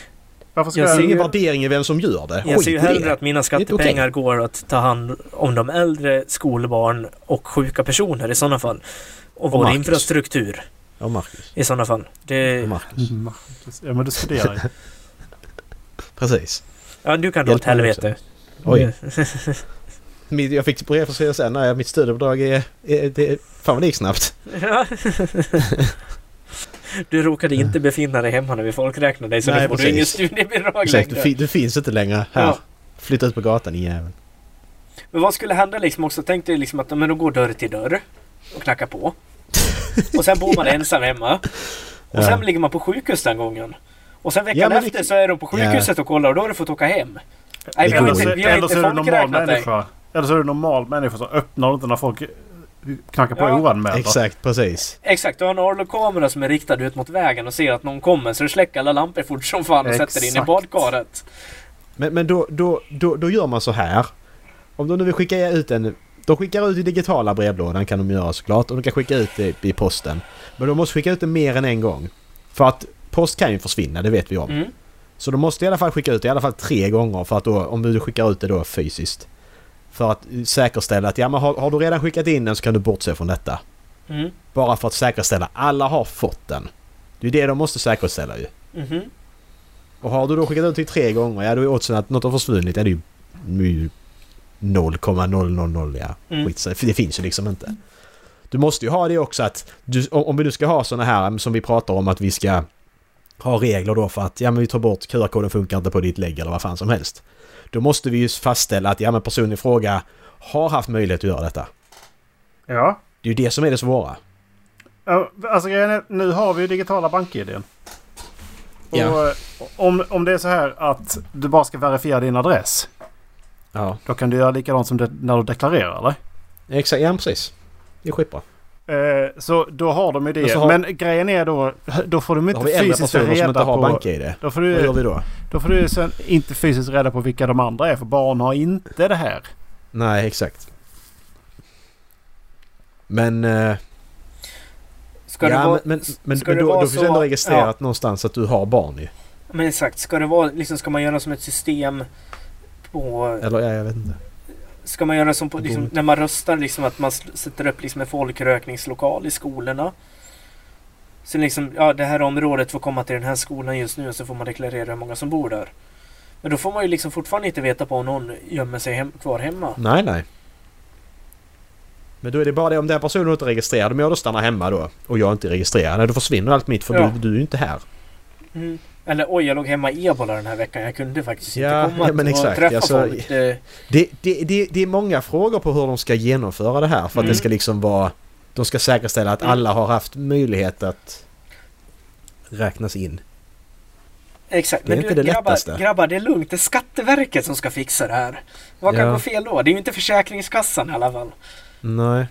Varför ska Jag Det jag... är ser ingen värdering i vem som gör det. jag Skit ser ju hellre det. att mina skattepengar går att ta hand om de äldre, skolbarn och sjuka personer i sådana fall. Och, vår Marcus. infrastruktur Ja Marcus. i sådana fall. Det, Ja, Marcus. Marcus. Ja men du studerar ju. Precis. ja, du kan dra åt helvete. Oj. Jag fick brev från CSN. Nej, mitt studiebidrag är... är det, fan vad det gick snabbt. Ja. Du råkade inte befinna dig hemma när vi folkräknade dig så Nej, nu får du ingen studiebidrag Exakt, du, längre. fi- du finns inte längre här. Ja. Flytta ut på gatan i jäveln. Men vad skulle hända liksom också? Tänk dig liksom att men de går dörr till dörr och knackar på. Och sen bor man ensam hemma. Och Ja. sen ligger man på sjukhus den gången. Och sen veckan Ja, efter det- så är de på sjukhuset och kollar och då har du fått åka hem. Nej, vi har inte, vi har Eller inte så är du normal folkräknat dig. människa. Eller så är du normal människa så öppnar du inte när folk knackar på Ja. oanmälda. Exakt, precis. Exakt, du har en Arlo-kamera som är riktad ut mot vägen och ser att någon kommer så du släcker alla lampor fort som fan och sätter dig in i Exakt. badkaret. Men, men då, då, då, då gör man så här. Om de nu vill skicka ut en... De skickar ut i digitala brevlådan kan de göra såklart. Och de kan skicka ut det i posten. Men de måste skicka ut det mer än en gång. För att post kan ju försvinna, det vet vi om. Mm. Så de måste i alla fall skicka ut det i alla fall tre gånger för att då, om du skickar ut det då fysiskt. För att säkerställa att ja men har, har du redan skickat in den så kan du bortse från detta. Mm. Bara för att säkerställa alla har fått den. Det är det de måste säkerställa ju. Mhm. Och har du då skickat ut till tre gånger, ja då är oddsen att något har försvunnit, är det ju ju 0,000 ja. Mm. Skit, för det finns ju liksom inte. Du måste ju ha det också att du, om vi nu ska ha såna här som vi pratar om att vi ska ha regler då för att ja men vi tar bort QR-koden funkar inte på ditt lägg eller vad fan som helst. Då måste vi ju fastställa att ja men personen i fråga har haft möjlighet att göra detta. Ja. Det är ju det som är det svåra. Ja, Alltså nu har vi ju digitala bank-id. Och Ja. eh, om, om det är så här att du bara ska verifiera din adress. Ja, Då kan du göra likadant som när du deklarerar eller? exakt. Ja precis. Det är skitbra. Eh, så då har de ju det. Har- Men grejen är då, då får de inte fysiskt personer som reda inte har på... bank-id. Då får, Vad gör du, vi då? då får du sen inte fysiskt reda på vilka de andra är för barn har inte det här. Nej, exakt. Men... eh, Ska det ja, vara... men, men, men, ska men det då, då finns så- ändå registrerat någonstans att du har barn ju. Men exakt, ska det vara liksom, ska man göra som ett system på... Eller ja, jag vet inte. Ska man göra som på, liksom, när man röstar, liksom att man sätter upp liksom en folkrökningslokal i skolorna. Så liksom, ja det här området får komma till den här skolan just nu och så får man deklarera hur många som bor där. Men då får man ju liksom fortfarande inte veta på om någon gömmer sig hem, kvar hemma. Nej, nej. Men då är det bara det om den personen inte är registrerad. Om jag då stannar hemma då och jag inte är registrerad. Då försvinner allt mitt för Ja. du, du är ju inte här. Mm. Eller oj, jag låg hemma i ebola den här veckan. Jag kunde faktiskt Ja, inte komma ja, men och träffa Alltså, folk. Det, Det, det, det, är många frågor på hur de ska genomföra det här. För att Mm. det ska liksom vara... De ska säkerställa att Mm. alla har haft möjlighet att räknas in. exakt. Det är Men inte du, det grabbar, lättaste. grabbar, det är lugnt. Det är Skatteverket som ska fixa det här. Vad kan Ja. gå fel då? Det är ju inte Försäkringskassan i alla fall. Nej.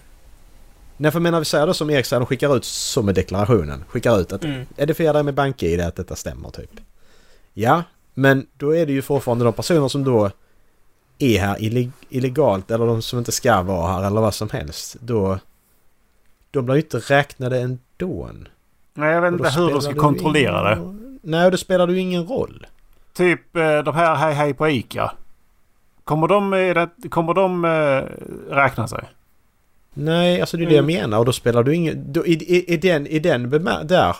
Nej för menar vi säger då som säger, de skickar ut som med deklarationen. Skickar ut att Mm. fel där med BankID att detta stämmer typ? Ja, men då är det ju fortfarande de personer som då är här illeg- illegalt eller de som inte ska vara här eller vad som helst. Då... De blir ju inte räknade ändå. Nej, jag vet inte hur de ska kontrollera det. ingen- Nej, då spelar det ju ingen roll. Typ eh, de här Hej Hej på ICA. Kommer de, kommer de eh, räkna sig? Nej, alltså det är det jag Mm. menar och då spelar du ingen... Då, i, i, I den, i den bemär- där...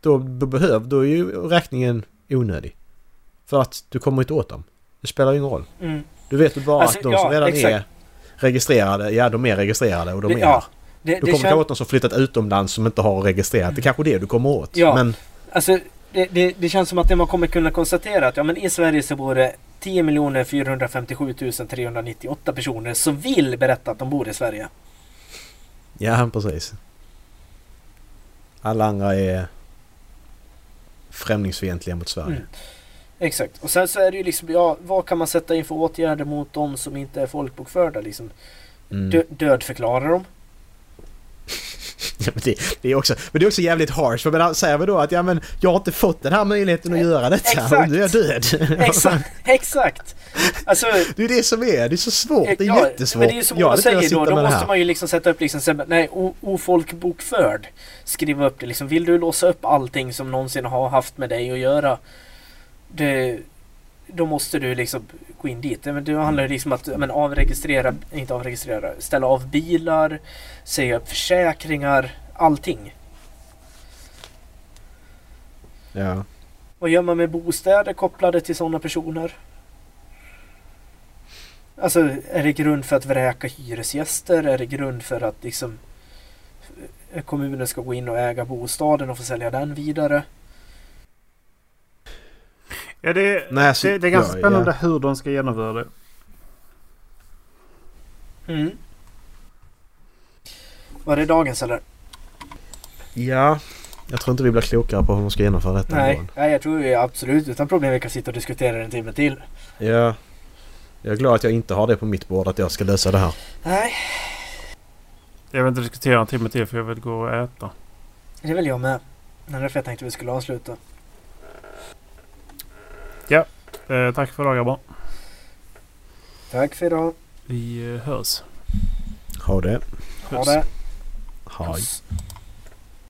Då, då behöv, då är ju räkningen onödig. För att du kommer inte åt dem. Det spelar ju ingen roll. Mm. Du vet ju bara Alltså, att de ja, som redan exakt. är registrerade, ja de är registrerade och de Det, är ja, här. det, Du kommer komma åt någon som flyttat utomlands som inte har registrerat. Det är kanske det du kommer åt. Ja. Men Alltså, det, det, det känns som att det man kommer kunna konstatera att ja, men i Sverige så bor det 10 457 398 personer som vill berätta att de bor i Sverige. ja, precis. Alla andra är främlingsfientliga mot Sverige. Mm. Exakt. Och sen så är det ju liksom, ja, vad kan man sätta in för åtgärder mot de som inte är folkbokförda liksom? Mm. Dö, dödförklara dem? Ja, men, det, det är också, men det är också jävligt harsh. För men säger vi då att ja, men jag har inte fått den här möjligheten att göra detta Exakt. och nu är jag död. Exakt! Exakt! Alltså, Det är det som är. Det är så svårt. Det är ja, jättesvårt. Men det är ju som Ola säger då, då måste här. man ju liksom sätta upp liksom, nej, ofolkbokförd. Skriva upp det liksom. Vill du låsa upp allting som någonsin har haft med dig att göra? Det, då måste du liksom gå in dit. Men det handlar ju liksom att men, avregistrera, inte avregistrera, ställa av bilar, säga upp försäkringar, allting. Ja. Vad gör man med bostäder kopplade till sådana personer? Alltså, är det grund för att vräka hyresgäster? Är det grund för att liksom eh, kommunen ska gå in och äga bostaden och få sälja den vidare? Ja, det, Nej, alltså, det, det är ganska ja, spännande hur de ska genomföra det. Mm. Var det dagens eller? Ja. Jag tror inte vi blir klokare på hur de ska genomföra detta. Nej, nej, jag tror vi absolut utan problem vi kan sitta och diskutera en timme till. Ja. Jag är glad att jag inte har det på mitt bord att jag ska lösa det här. Nej, Jag vill inte diskutera en timme till för jag vill gå och äta. det vill jag med. Det är därför jag tänkte vi skulle avsluta. Eh, tack för idag grabbar. Tack för idag. Vi eh, hörs. Ha det. Ha det. Hej. Puss.